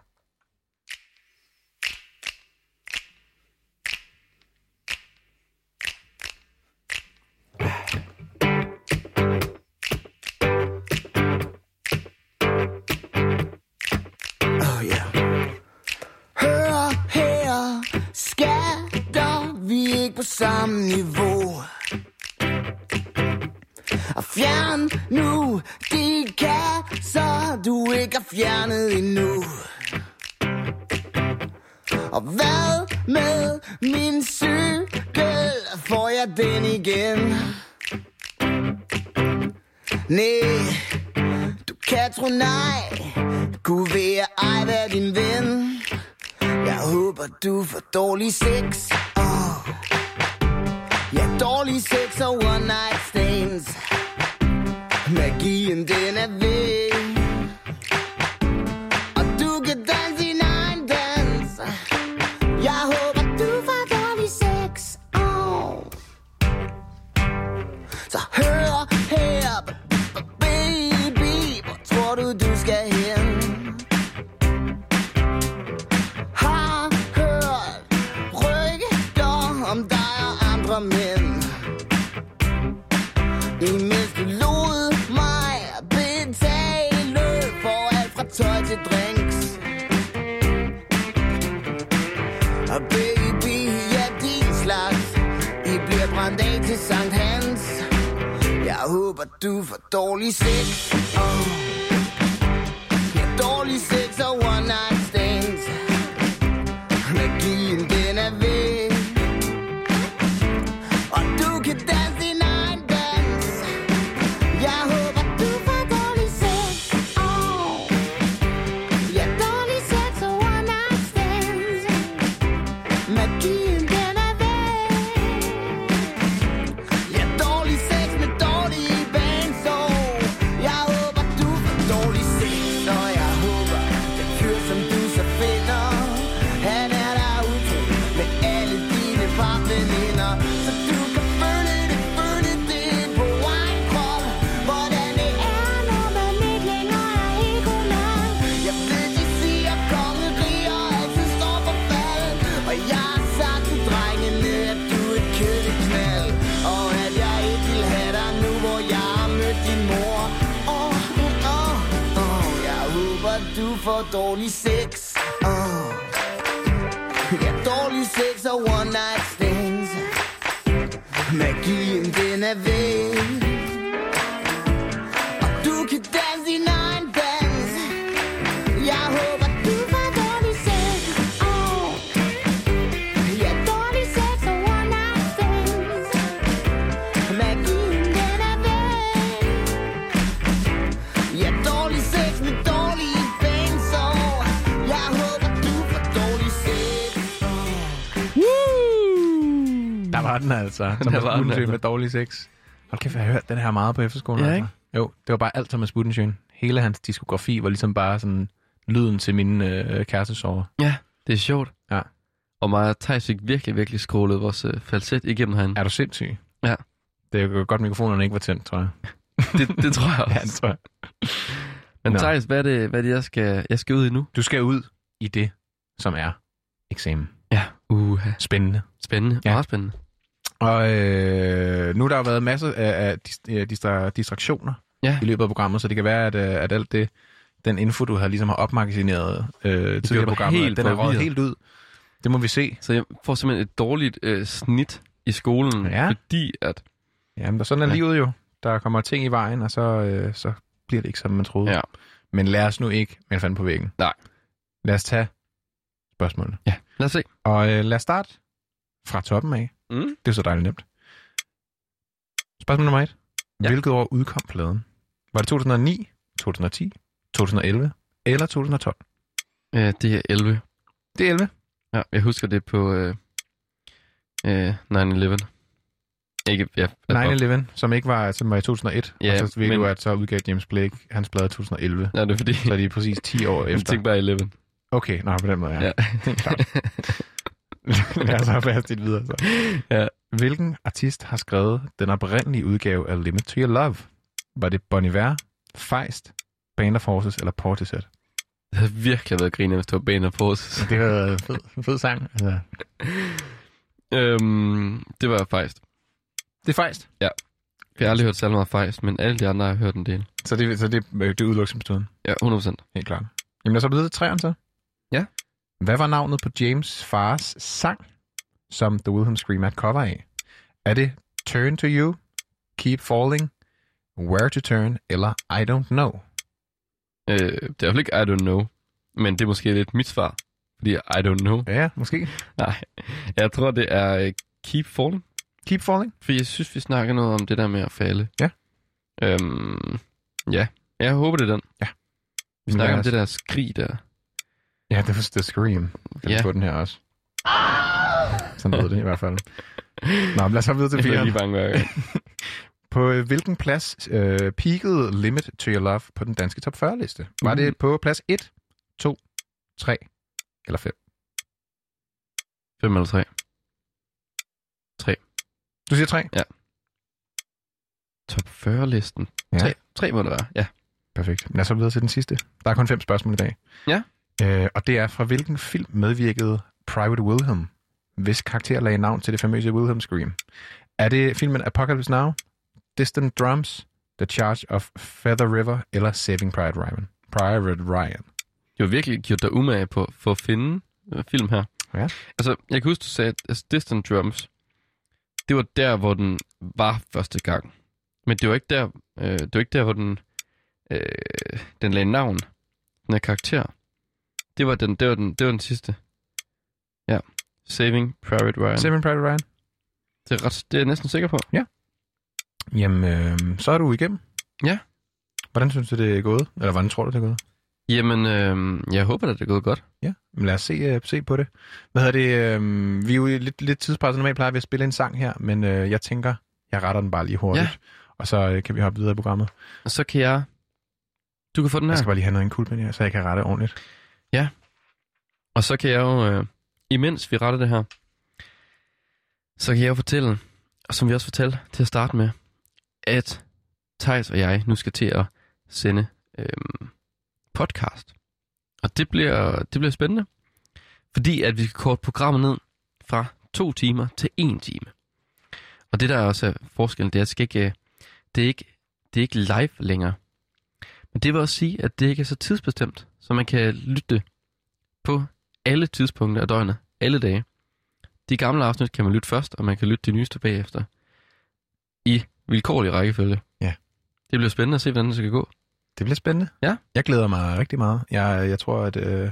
Fjernet endnu. Og hvad med min cykel? Får jeg den igen? Nej, du kan tro nej Kunne være ej være din ven Jeg håber du får dårlig sex oh. Ja, dårlig sex og one night stands Magien den er var du for dårlig sex. Oh. For dårlig sex. Den altså. Thomas Budensjøen med dårlig sex. Hold kæft, jeg har hørt den her meget på efterskolen. Ja, altså. Jo, det var bare alt Thomas Budensjøen. Hele hans diskografi var ligesom bare sådan lyden til mine øh, kærestesover. Ja, det er sjovt. Ja. Og mig og Thijs fik virkelig, virkelig scrollet vores øh, falset igennem herinde. Er du sindssyg? Ja. Det er jo godt, mikrofonerne ikke var tændt, tror jeg. Det, det tror jeg Ja, det også. tror jeg. Men. Thijs, hvad er det, hvad er det jeg, skal, jeg skal ud i nu? Du skal ud i det, som er eksamen. Ja. Uh, Spændende. spændende. Ja. Ja. Meget spændende. Og øh, nu har der været masser af, af dis- distra- distraktioner Ja. i løbet af programmet, så det kan være, at, øh, at alt det, den info, du har ligesom har opmagasineret øh, tidligere programmet, helt den er røget helt ud. Det må vi se. Så jeg får simpelthen et dårligt øh, snit i skolen, Ja. fordi at... Jamen, der, sådan er Ja. livet jo. Der kommer ting i vejen, og så, øh, så bliver det ikke, som man troede. Ja. Men lad os nu ikke med fanden på væggen. Nej. Lad os tage spørgsmålene. Ja, lad os se. Og øh, lad os starte fra toppen af. Mm. Det er så dejligt nemt. Spørgsmål nummer et. Ja. Hvilket år udkom pladen? Var det 2009, 2010, 2011 eller 2012? Øh, det er 11. Det er 11. Ja, jeg husker det på øh, øh, 9-11. Ikke, ja, altså, 9-11, som ikke var, som var i 2001. Ja, og så ved men- du, at så udgav James Blake hans plade i 2011. Ja, det er fordi, Så er de præcis 10 år jeg efter. tænkte bare 11. Okay, nå, på den måde, ja. Ja. ja. Lad os have fast lidt videre, så. Ja. Hvilken artist har skrevet den oprindelige udgave af Limit to Your Love? Var det Bon Iver, Feist, Band of Horses eller Portishead? Det havde virkelig været griner, hvis det var Bane of Forces. Det var en fed, en fed sang. Altså. øhm, det var Feist. Det er Feist. Jeg har aldrig hørt særlig meget Feist, men alle de andre har hørt en del. Så det, så det, det er udelukkelsesmetoden. Ja, 100%. Helt klart. Jamen, lad os så videre til træerne så. Ja. Hvad var navnet på James fars sang, som The Wilhelm Scream er et cover af? Er det Turn to You, Keep Falling, Where to Turn eller I Don't Know? Øh, det er fald ikke I don't know, men det er måske lidt mit svar, fordi I don't know. Ja, måske. Nej, jeg tror, det er øh, Keep Falling, Keep Falling? for jeg synes, vi snakker noget om det der med at falde. Ja. Øhm, ja, jeg håber, det er den. Ja. Vi snakker om det der skrig der. Ja, det var The Scream. Kan Ja. ja. på den her også. Sådan lød det i hvert fald. Nå, men lad os så videre til Jeg lige bange hver. På øh, hvilken plads øh, peakede Limit to Your Love på den danske top 40-liste? Var Uh. det på plads 1, 2, 3 eller 5? 5 eller 3. Du siger 3? Top 40-listen. Ja. 3, 3 må det være, ja. Perfekt. Lad os så videre til den sidste. Der er kun fem spørgsmål i dag. Ja. Øh, og det er, fra hvilken film medvirkede Private Wilhelm, hvis karakter lagde navn til det famøse Wilhelm Scream? Er det filmen Apocalypse Now, Distant Drums, The Charge of Feather River eller Saving Private Ryan? Private Ryan. Du har virkelig gjort dig umage på for at finde øh, film her. Ja. Altså, jeg kan huske, du sagde, at altså, Distant Drums, det var der, hvor den var første gang. Men det var ikke der, øh, det var ikke der, hvor den, øh, den lagde navn. Den her karakter. Det var den, det var den, det var den sidste. Ja. Saving Private Ryan. Saving Private Ryan. Det er, ret, det er jeg næsten sikker på. Jamen, øh, så er du igennem. Ja. Hvordan synes du, det er gået? Eller hvordan tror du, det er gået? Jamen, øh, jeg håber, at det er gået godt. Ja, men lad os se, uh, se på det. Hvad hedder det? Uh, vi er jo lidt, lidt tidspresset. Normalt plejer vi at spille en sang her, men uh, jeg tænker, jeg retter den bare lige hurtigt. Ja. Og så uh, kan vi hoppe videre i programmet. Og så kan jeg... Du kan få den Jeg her. skal bare lige have noget inkult med her, så jeg kan rette ordentligt. Ja. Og så kan jeg jo, øh, imens vi retter det her, så kan jeg jo fortælle, og som vi også fortalte til at starte med, at Thijs og jeg nu skal til at sende øh, podcast. Og det bliver, det bliver spændende, fordi at vi skal korte programmet ned fra to timer til en time. Og det der også er forskellen, det er, at det, skal ikke, øh, det, er ikke, det er ikke live længere. Men det vil også sige, at det ikke er så tidsbestemt, så man kan lytte på alle tidspunkter af døgnet, alle dage. De gamle afsnit kan man lytte først, og man kan lytte de nyeste bagefter. I vilkårlig rækkefølge. Ja. Det bliver spændende at se, hvordan det skal gå. Det bliver spændende. Ja. Jeg glæder mig rigtig meget. Jeg, jeg tror, at øh,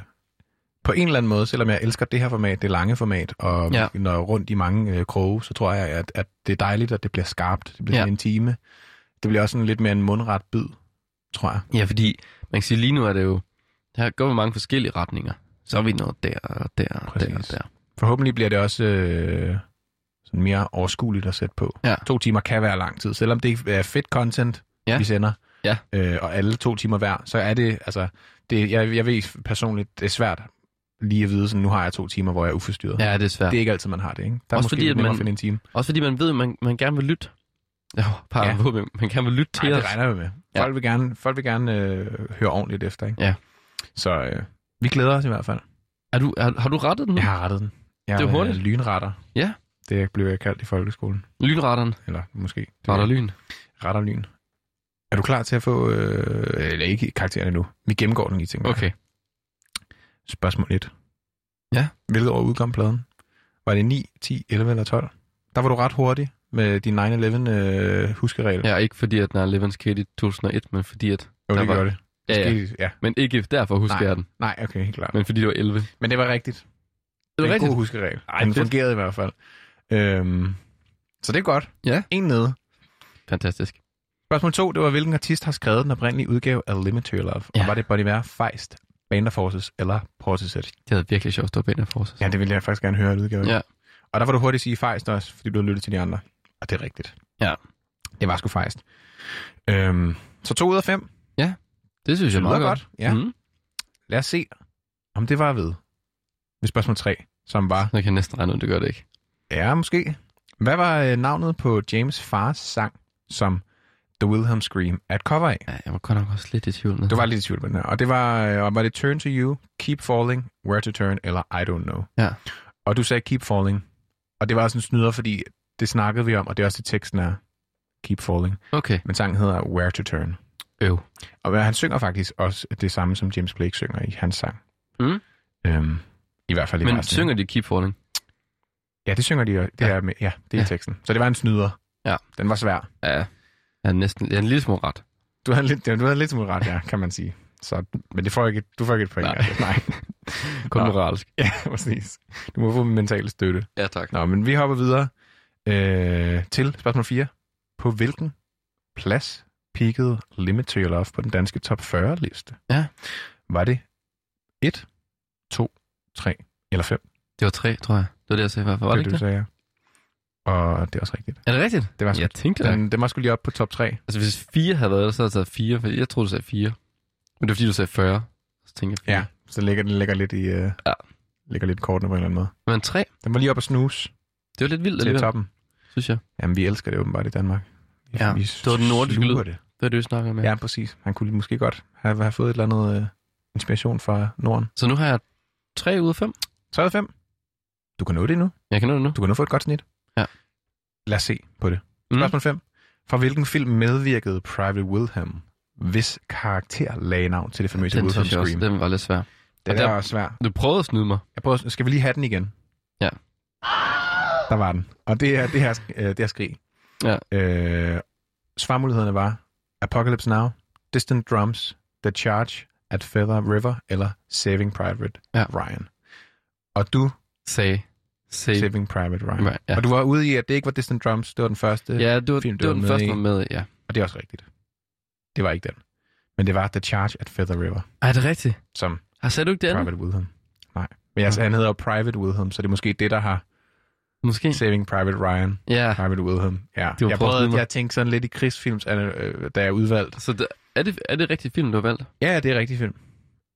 på en eller anden måde, selvom jeg elsker det her format, det lange format, og Ja. når rundt i mange øh, kroge, så tror jeg, at, at det er dejligt, at det bliver skarpt. Det bliver ja. en time. Det bliver også sådan lidt mere en mundret bid, tror jeg. Ja, fordi man kan sige, lige nu er det jo, der går jo mange forskellige retninger. Så er vi noget der og der og der og der. Forhåbentlig bliver det også øh, sådan mere overskueligt at sætte på. Ja. To timer kan være lang tid. Selvom det er fedt content, Ja. vi sender, Ja. øh, og alle to timer hver, så er det, altså, det, jeg, jeg ved personligt, det er svært lige at vide, sådan, nu har jeg to timer, hvor jeg er uforstyrret. Ja, det er svært. Det er ikke altid, man har det, ikke? Der er Også måske fordi, at man- at finde en time. Også fordi man ved, at man, man gerne vil lytte. Ja, bare Ja. ja. man gerne vil lytte til Nej, os. det regner vi med. Ja. Folk vil gerne, folk vil gerne øh, høre ordentligt efter, ikke? Ja. Så øh, vi glæder os i hvert fald. Er du, er, har du rettet den? Jeg har rettet den. Jeg Det er hurtigt. øh, lynretter. Ja. Det blev jeg kaldt i folkeskolen. Lynretteren. Eller måske. Retter lyn. Retter lyn. Er du klar til at få... Øh, eller ikke karakteren endnu. Vi gennemgår den lige, tænker jeg. Okay. Spørgsmål 1. Ja. Hvilket år udkom pladen? Var det 9, 10, 11 eller 12? Der var du ret hurtig med din 9-11 øh, huskeregel. Ja, ikke fordi, at den er Levens skete i 2001, men fordi, at... jo, det var- gjorde det. Ja, ja. Ja. Men ikke derfor husker Nej. jeg den, Nej, okay, helt klart. men fordi det var 11. Men det var rigtigt. Det var en god rigtigt. huskeregel. Ej, Den fedt. fungerede i hvert fald. Øhm, så det er godt. Ja. En nede. Fantastisk. Spørgsmål 2, det var, hvilken artist har skrevet den oprindelige udgave af Limit to Your Love? Ja. Og var det Bon Iver, Feist, Band of Forces eller Portishead? Det havde virkelig sjovt at stå bag for sig. Ja, det ville jeg faktisk gerne høre et udgave. Ja. Og der var du hurtigt sige Feist også, fordi du havde lyttet til de andre. Og det er rigtigt. Ja. Det var sgu Feist. Øhm, så to ud af fem. Det synes jeg er lyder meget godt. godt. Ja. Mm. Lad os se, om det var ved. Ved spørgsmål 3, som var... Jeg kan næsten regne ud, det gør det ikke. Ja, måske. Hvad var øh, navnet på James Fars sang, som The Wilhelm Scream er et cover af? Ja, jeg var godt nok også lidt i tvivl. Du var lidt i tvivl med den her. Og det var, øh, var det Turn to You, Keep Falling, Where to Turn eller I Don't Know. Ja. Og du sagde Keep Falling. Og det var også en snyder, fordi det snakkede vi om, og det er også det teksten er. Keep Falling. Okay. Men sangen hedder Where to Turn. Øv. Og han synger faktisk også det samme, som James Blake synger i hans sang. Mm. Øhm, I hvert fald i Men versen. synger de Keep Falling? Ja, det synger de. jo. Det Ja. ja. er med, ja, det er Ja. ja. teksten. Så det var en snyder. Ja. Den var svær. Ja. Jeg er næsten jeg er en lille smule ret. Du havde lidt, du havde lidt smule ret, ja, kan man sige. Så, men det får ikke, du får ikke et point. Nej. Altså. Nej. Kun Nå. moralsk. Ja, præcis. Du må få min mentale støtte. Ja, tak. Nå, men vi hopper videre øh, til spørgsmål 4. På hvilken plads peakede Limit to Your Love på den danske top 40-liste? Ja. Var det 1, 2, 3 eller 5? Det var tre, tror jeg. Det var det, jeg sagde. Hvorfor var det, det, ikke det? sagde, ja. Og det er også rigtigt. Er det rigtigt? Det var sgu- Jeg tænkte det. Den, den var skulle lige op på top 3. Altså, hvis fire havde været så havde jeg taget fire, for jeg troede, du sagde fire. Men det var fordi, du sagde 40. Så tænkte jeg fire. Ja, så ligger den ligger lidt i øh, Ja. ligger lidt kortene på en eller anden måde. Men tre, Den var lige op at snuse det var lidt vildt til alligevel, toppen. Synes jeg. Jamen, vi elsker det åbenbart i Danmark. Vi, Ja, vi det var den nordiske lyd. Det. Det var det, vi snakkede med. Ja, præcis. Han kunne måske godt have, have fået et eller andet øh, inspiration fra Norden. Så nu har jeg tre ud af fem. 3 ud af 5. Du kan nå det nu. Jeg kan nå det nu. Du kan nå få et godt snit. Ja. Lad os se på det. Mm. Spørgsmål 5. Fra hvilken film medvirkede Private Wilhelm, hvis karakter lagde navn til det famøse Den Wilhelm Scream? den var lidt svær. Det og er der- også svært. Du prøvede at snyde mig. Jeg prøver, skal vi lige have den igen? Ja. Der var den. Og det er det her, øh, det her skrig. Ja. Øh, svarmulighederne var Apocalypse Now, Distant Drums, The Charge at Feather River eller Saving Private Ja. Ryan. Og du Sagde Save. Saving Private Ryan. Right, ja. Og du var ude i, at det ikke var Distant Drums, det var den første, Ja, det var, film, det var den med første, i. var med, ja. og det er også rigtigt. Det var ikke den. Men det var The Charge at Feather River, Er det rigtigt? som Har du ikke andet? Private Wilhelm. Nej. Men altså, han hedder Private Wilhelm, så det er måske det, der har Måske. Saving Private Ryan, Ja. Private Wilhelm. Ja. Var Jeg at prøvede, mig. jeg tænkte sådan lidt i krigsfilms, øh, da jeg udvalgte. Så det, er, det, er det rigtig film, du har valgt? Ja, det er rigtig film.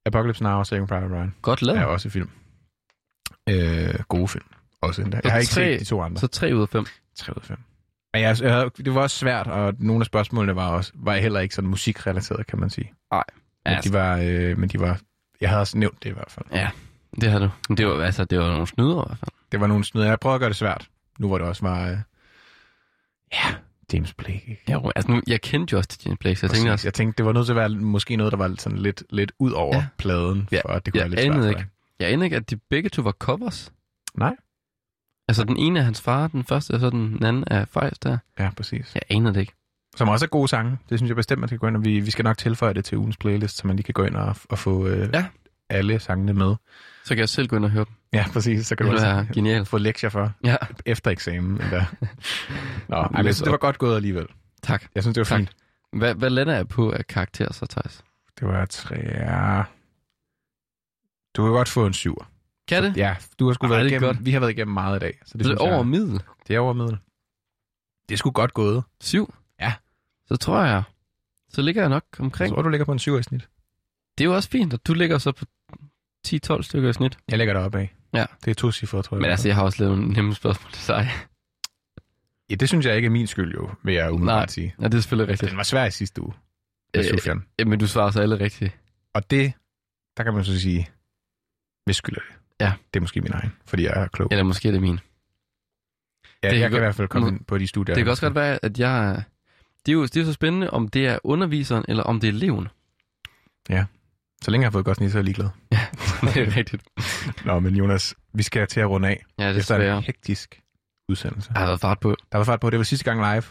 Apocalypse Now og Saving Private Ryan Godt lavet. er også film. Øh, gode film. Også endda. Jeg har ikke tre- set de to andre. Så 3 ud af 5. 3 ud af 5. Men jeg, jeg, havde- det var også svært, og nogle af spørgsmålene var også var heller ikke sådan musikrelateret, kan man sige. Nej. Men Altså, de var, øh, men de var, jeg havde også nævnt det i hvert fald. Ja, det har du. Men Det var, altså, det var nogle snyder i hvert fald. Det var nogle snyder. Jeg prøvede at gøre det svært. Nu hvor det også var, øh, ja, James Blake. Ikke? Ja, altså nu, jeg kendte jo også til James Blake, så jeg tænkte også, jeg tænkte, det var nødt til at være måske noget, der var sådan lidt, lidt ud over Ja. pladen, for Ja, at det kunne jeg være lidt svært ikke. jeg anede ikke, at de begge to var covers. Nej. Altså den ene er hans far, den første, og så den anden er Fejs der. Ja, præcis. Jeg anede det ikke. Som også er gode sange. Det synes jeg bestemt, man skal gå ind, og vi, vi skal nok tilføje det til ugens playlist, så man lige kan gå ind og, og få øh, Ja. alle sangene med. Så kan jeg selv gå ind og høre dem. Ja, præcis. Så kan Det du også være genialt. få lektier for Ja, efter eksamen. Endda. Nå, ej, men jeg synes, det var godt gået alligevel. tak. Jeg synes, det var Tak. fint. Hvad, hvad lander jeg på af karakter så, Thijs? Det var tre... Ja. Du kan godt få en syver. Kan det? Ja, du har sgu Ej, været igennem, godt. vi har været igennem meget i dag. Så det, Det er over jeg, middel. det er over middel. Det er sgu godt gået. Syv? Ja. Så tror jeg, så ligger jeg nok Jeg omkring. tror, du ligger på en syver i snit. Det er jo også fint, at du ligger så på 10-12 stykker i snit. Jeg lægger dig op af. Ja. Det er to cifre, tror jeg. Men altså, jeg har også lavet nogle nemme spørgsmål til dig. Ja, det synes jeg ikke er min skyld, jo, vil jeg umiddelbart Nej. sige. Ja, det er selvfølgelig rigtigt. Den var svær i sidste uge Øh. Ja, men du svarer så alle rigtigt. Og det, der kan man så sige, hvis skylder det. Ja. Det er måske min egen, fordi jeg er klog. Eller måske er det min. Ja, det kan jeg kan godt- i hvert fald komme må- ind på de studier. Det kan også godt være, at jeg... Det er jo det er så spændende, om det er underviseren, eller om det er eleven. Så længe jeg har fået godt snit, så er jeg ligeglad. det er rigtigt. Nå, men Jonas, vi skal til at runde af. Ja, det efter er en hektisk udsendelse. Jeg har været fart på. Der var fart på, det var sidste gang live.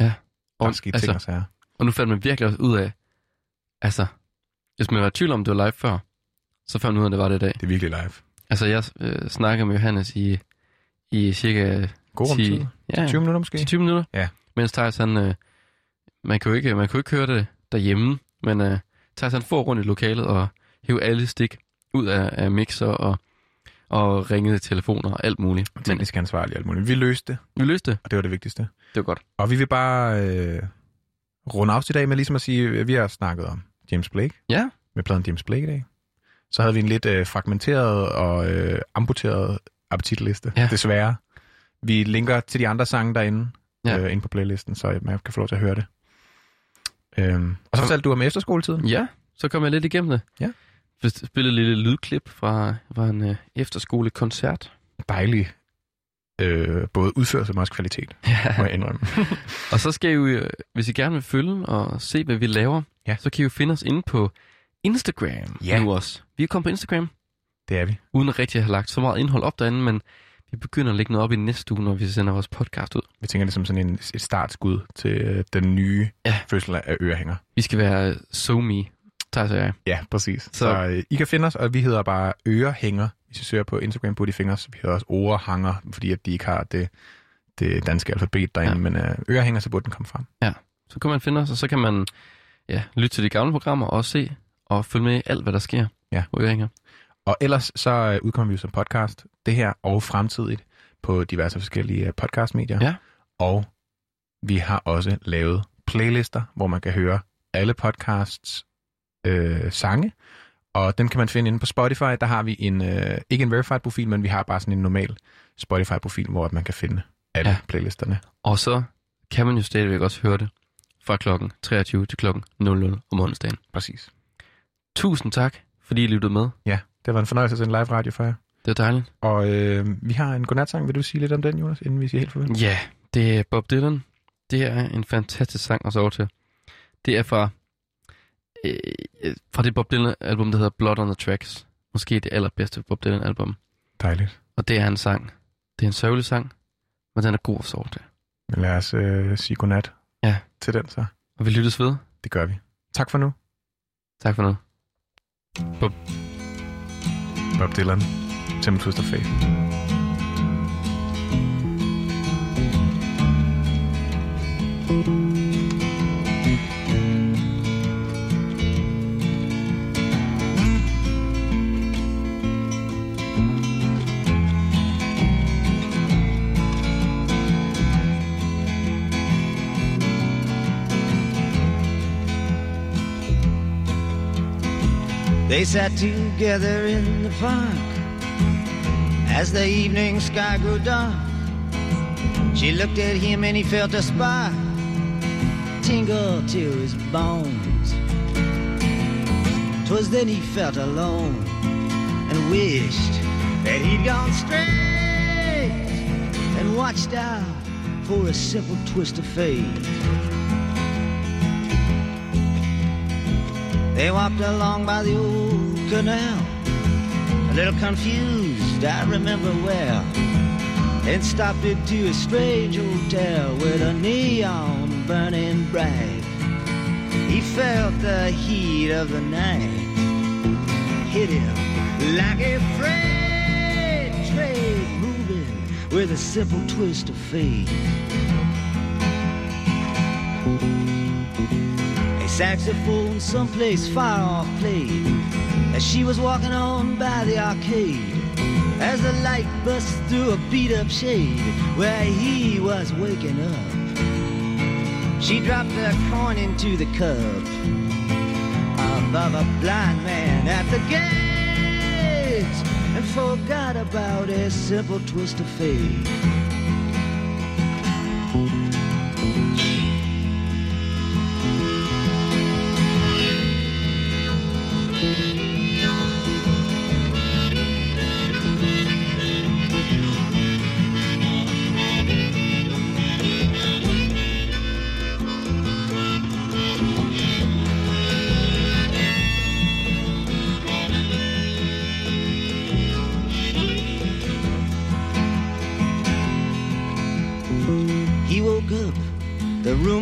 Ja. Der Og, skete altså, ting og sager. og nu fandt man virkelig også ud af, altså, hvis man var i tvivl om, det var live før, så fandt man ud af, at det var det i dag. Det er virkelig live. Altså, jeg øh, snakker med Johannes i, i cirka God 10, tid. ja, 20 minutter måske? 20 minutter. Ja. Mens Thijs, han, øh, man jo ikke, man jo ikke høre det derhjemme, men øh, Thijs, han får rundt i lokalet og hæver alle stik ud af, af mixer og, og ringede telefoner og alt muligt. Men Teknisk ansvarlig og alt muligt. Vi løste det, vi løste det. og det var det vigtigste. Det var godt. Og vi vil bare øh, runde af i dag med ligesom at sige, at vi har snakket om James Blake. Ja. Med pladen James Blake i dag. Så havde vi en lidt øh, fragmenteret og øh, amputeret appetitliste, Ja. desværre. Vi linker til de andre sange derinde, ja. øh, inde på playlisten, så man kan få lov til at høre det. Øhm, og så fortalte du om efterskoletiden. Ja, så kom jeg lidt igennem det. Ja. Spillede lille lydklip fra, fra en øh, efterskolekoncert. Dejlig øh, både udførelse, men også kvalitet, må jeg indrømme. Og så skal I jo, øh, hvis I gerne vil følge og se, hvad vi laver, Ja. så kan I jo finde os inde på Instagram Ja. nu også. Vi er kommet på Instagram, Det er vi. uden rigtig at have lagt så meget indhold op derinde, men vi begynder at lægge noget op i næste uge, når vi sender vores podcast ud. Vi tænker det som sådan en, et startskud til øh, den nye Ja. ja. fødsel af ørehænger. Vi skal være so me, Jeg. Ja, præcis. Så, Så- så øh, I kan finde os, og vi hedder bare ørehænger. Hvis I søger på Instagram, burde I finde os. Vi hedder også orehanger, fordi at de ikke har det, det danske alfabet derinde. Ja. Ja. Men øh, ørehænger, så burde den komme frem. Så kan man finde os, og så kan man ja, lytte til de gamle programmer og se og følge med i alt, hvad der sker Ja. på Øringer. Og ellers så øh, udkommer vi jo som podcast, det her og fremtidigt, på diverse forskellige øh, podcastmedier. Ja. Og vi har også lavet playlister, hvor man kan høre alle podcasts øh, sange. Og dem kan man finde inde på Spotify. Der har vi en, øh, ikke en verified profil, men vi har bare sådan en normal Spotify-profil, hvor man kan finde alle Ja. playlisterne. Og så kan man jo stadigvæk også høre det fra klokken 23 til klokken 00 om onsdagen. Præcis. Tusind tak, fordi I lyttede med. Ja, det var en fornøjelse at sende live radio for jer. Det er dejligt. Og øh, vi har en godnatsang. Vil du sige lidt om den, Jonas, inden vi siger helt farvel? Ja, det er Bob Dylan. Det er en fantastisk sang at sove til. Det er fra, øh, fra det Bob Dylan-album, der hedder Blood on the Tracks. Måske det allerbedste Bob Dylan-album. Dejligt. Og det er en sang. Det er en sørgelig sang, men den er god at sove til. Men lad os øh, sige godnat ja. til den så. Og vi lyttes ved. Det gør vi. Tak for nu. Tak for nu. Bob, Bob Dylan. Tim Twister Faith. thank you They sat together in the park as the evening sky grew dark. She looked at him and he felt a spark tingle to his bones. 'Twas then he felt alone and wished that he'd gone straight and watched out for a simple twist of fate. They walked along by the old canal, a little confused, I remember well. Then stopped into a strange hotel with a neon burning bright. He felt the heat of the night hit him like a freight train moving with a simple twist of fate. Saxophone someplace far off played as she was walking on by the arcade. As the light burst through a beat up shade where he was waking up. She dropped a coin into the cup above a blind man at the gate and forgot about a simple twist of fate.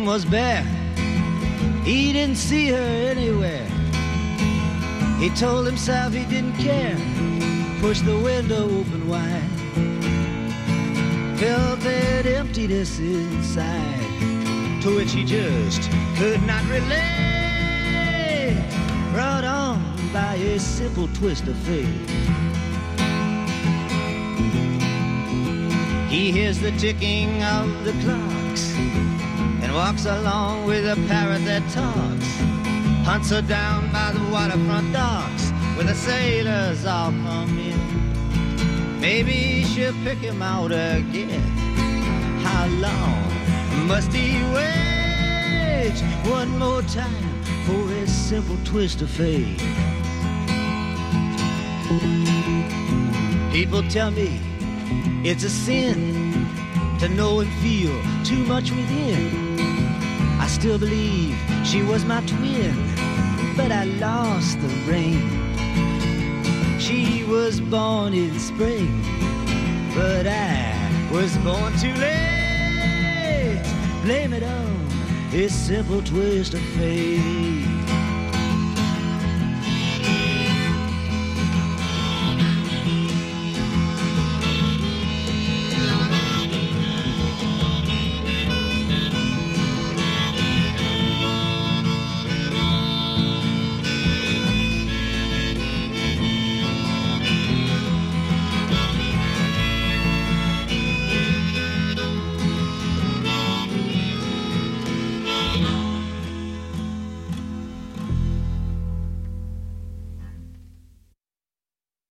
Was bare. He didn't see her anywhere. He told himself he didn't care. Pushed the window open wide. Felt that emptiness inside, to which he just could not relate. Brought on by a simple twist of fate. He hears the ticking of the clocks and walks along with a parrot that talks. Hunts her down by the waterfront docks where the sailors all come in. Maybe she'll pick him out again. How long must he wait? One more time for a simple twist of fate. People tell me it's a sin to know and feel too much within. Still believe she was my twin, but I lost the ring. She was born in spring, but I was born too late. Blame it on a simple twist of fate.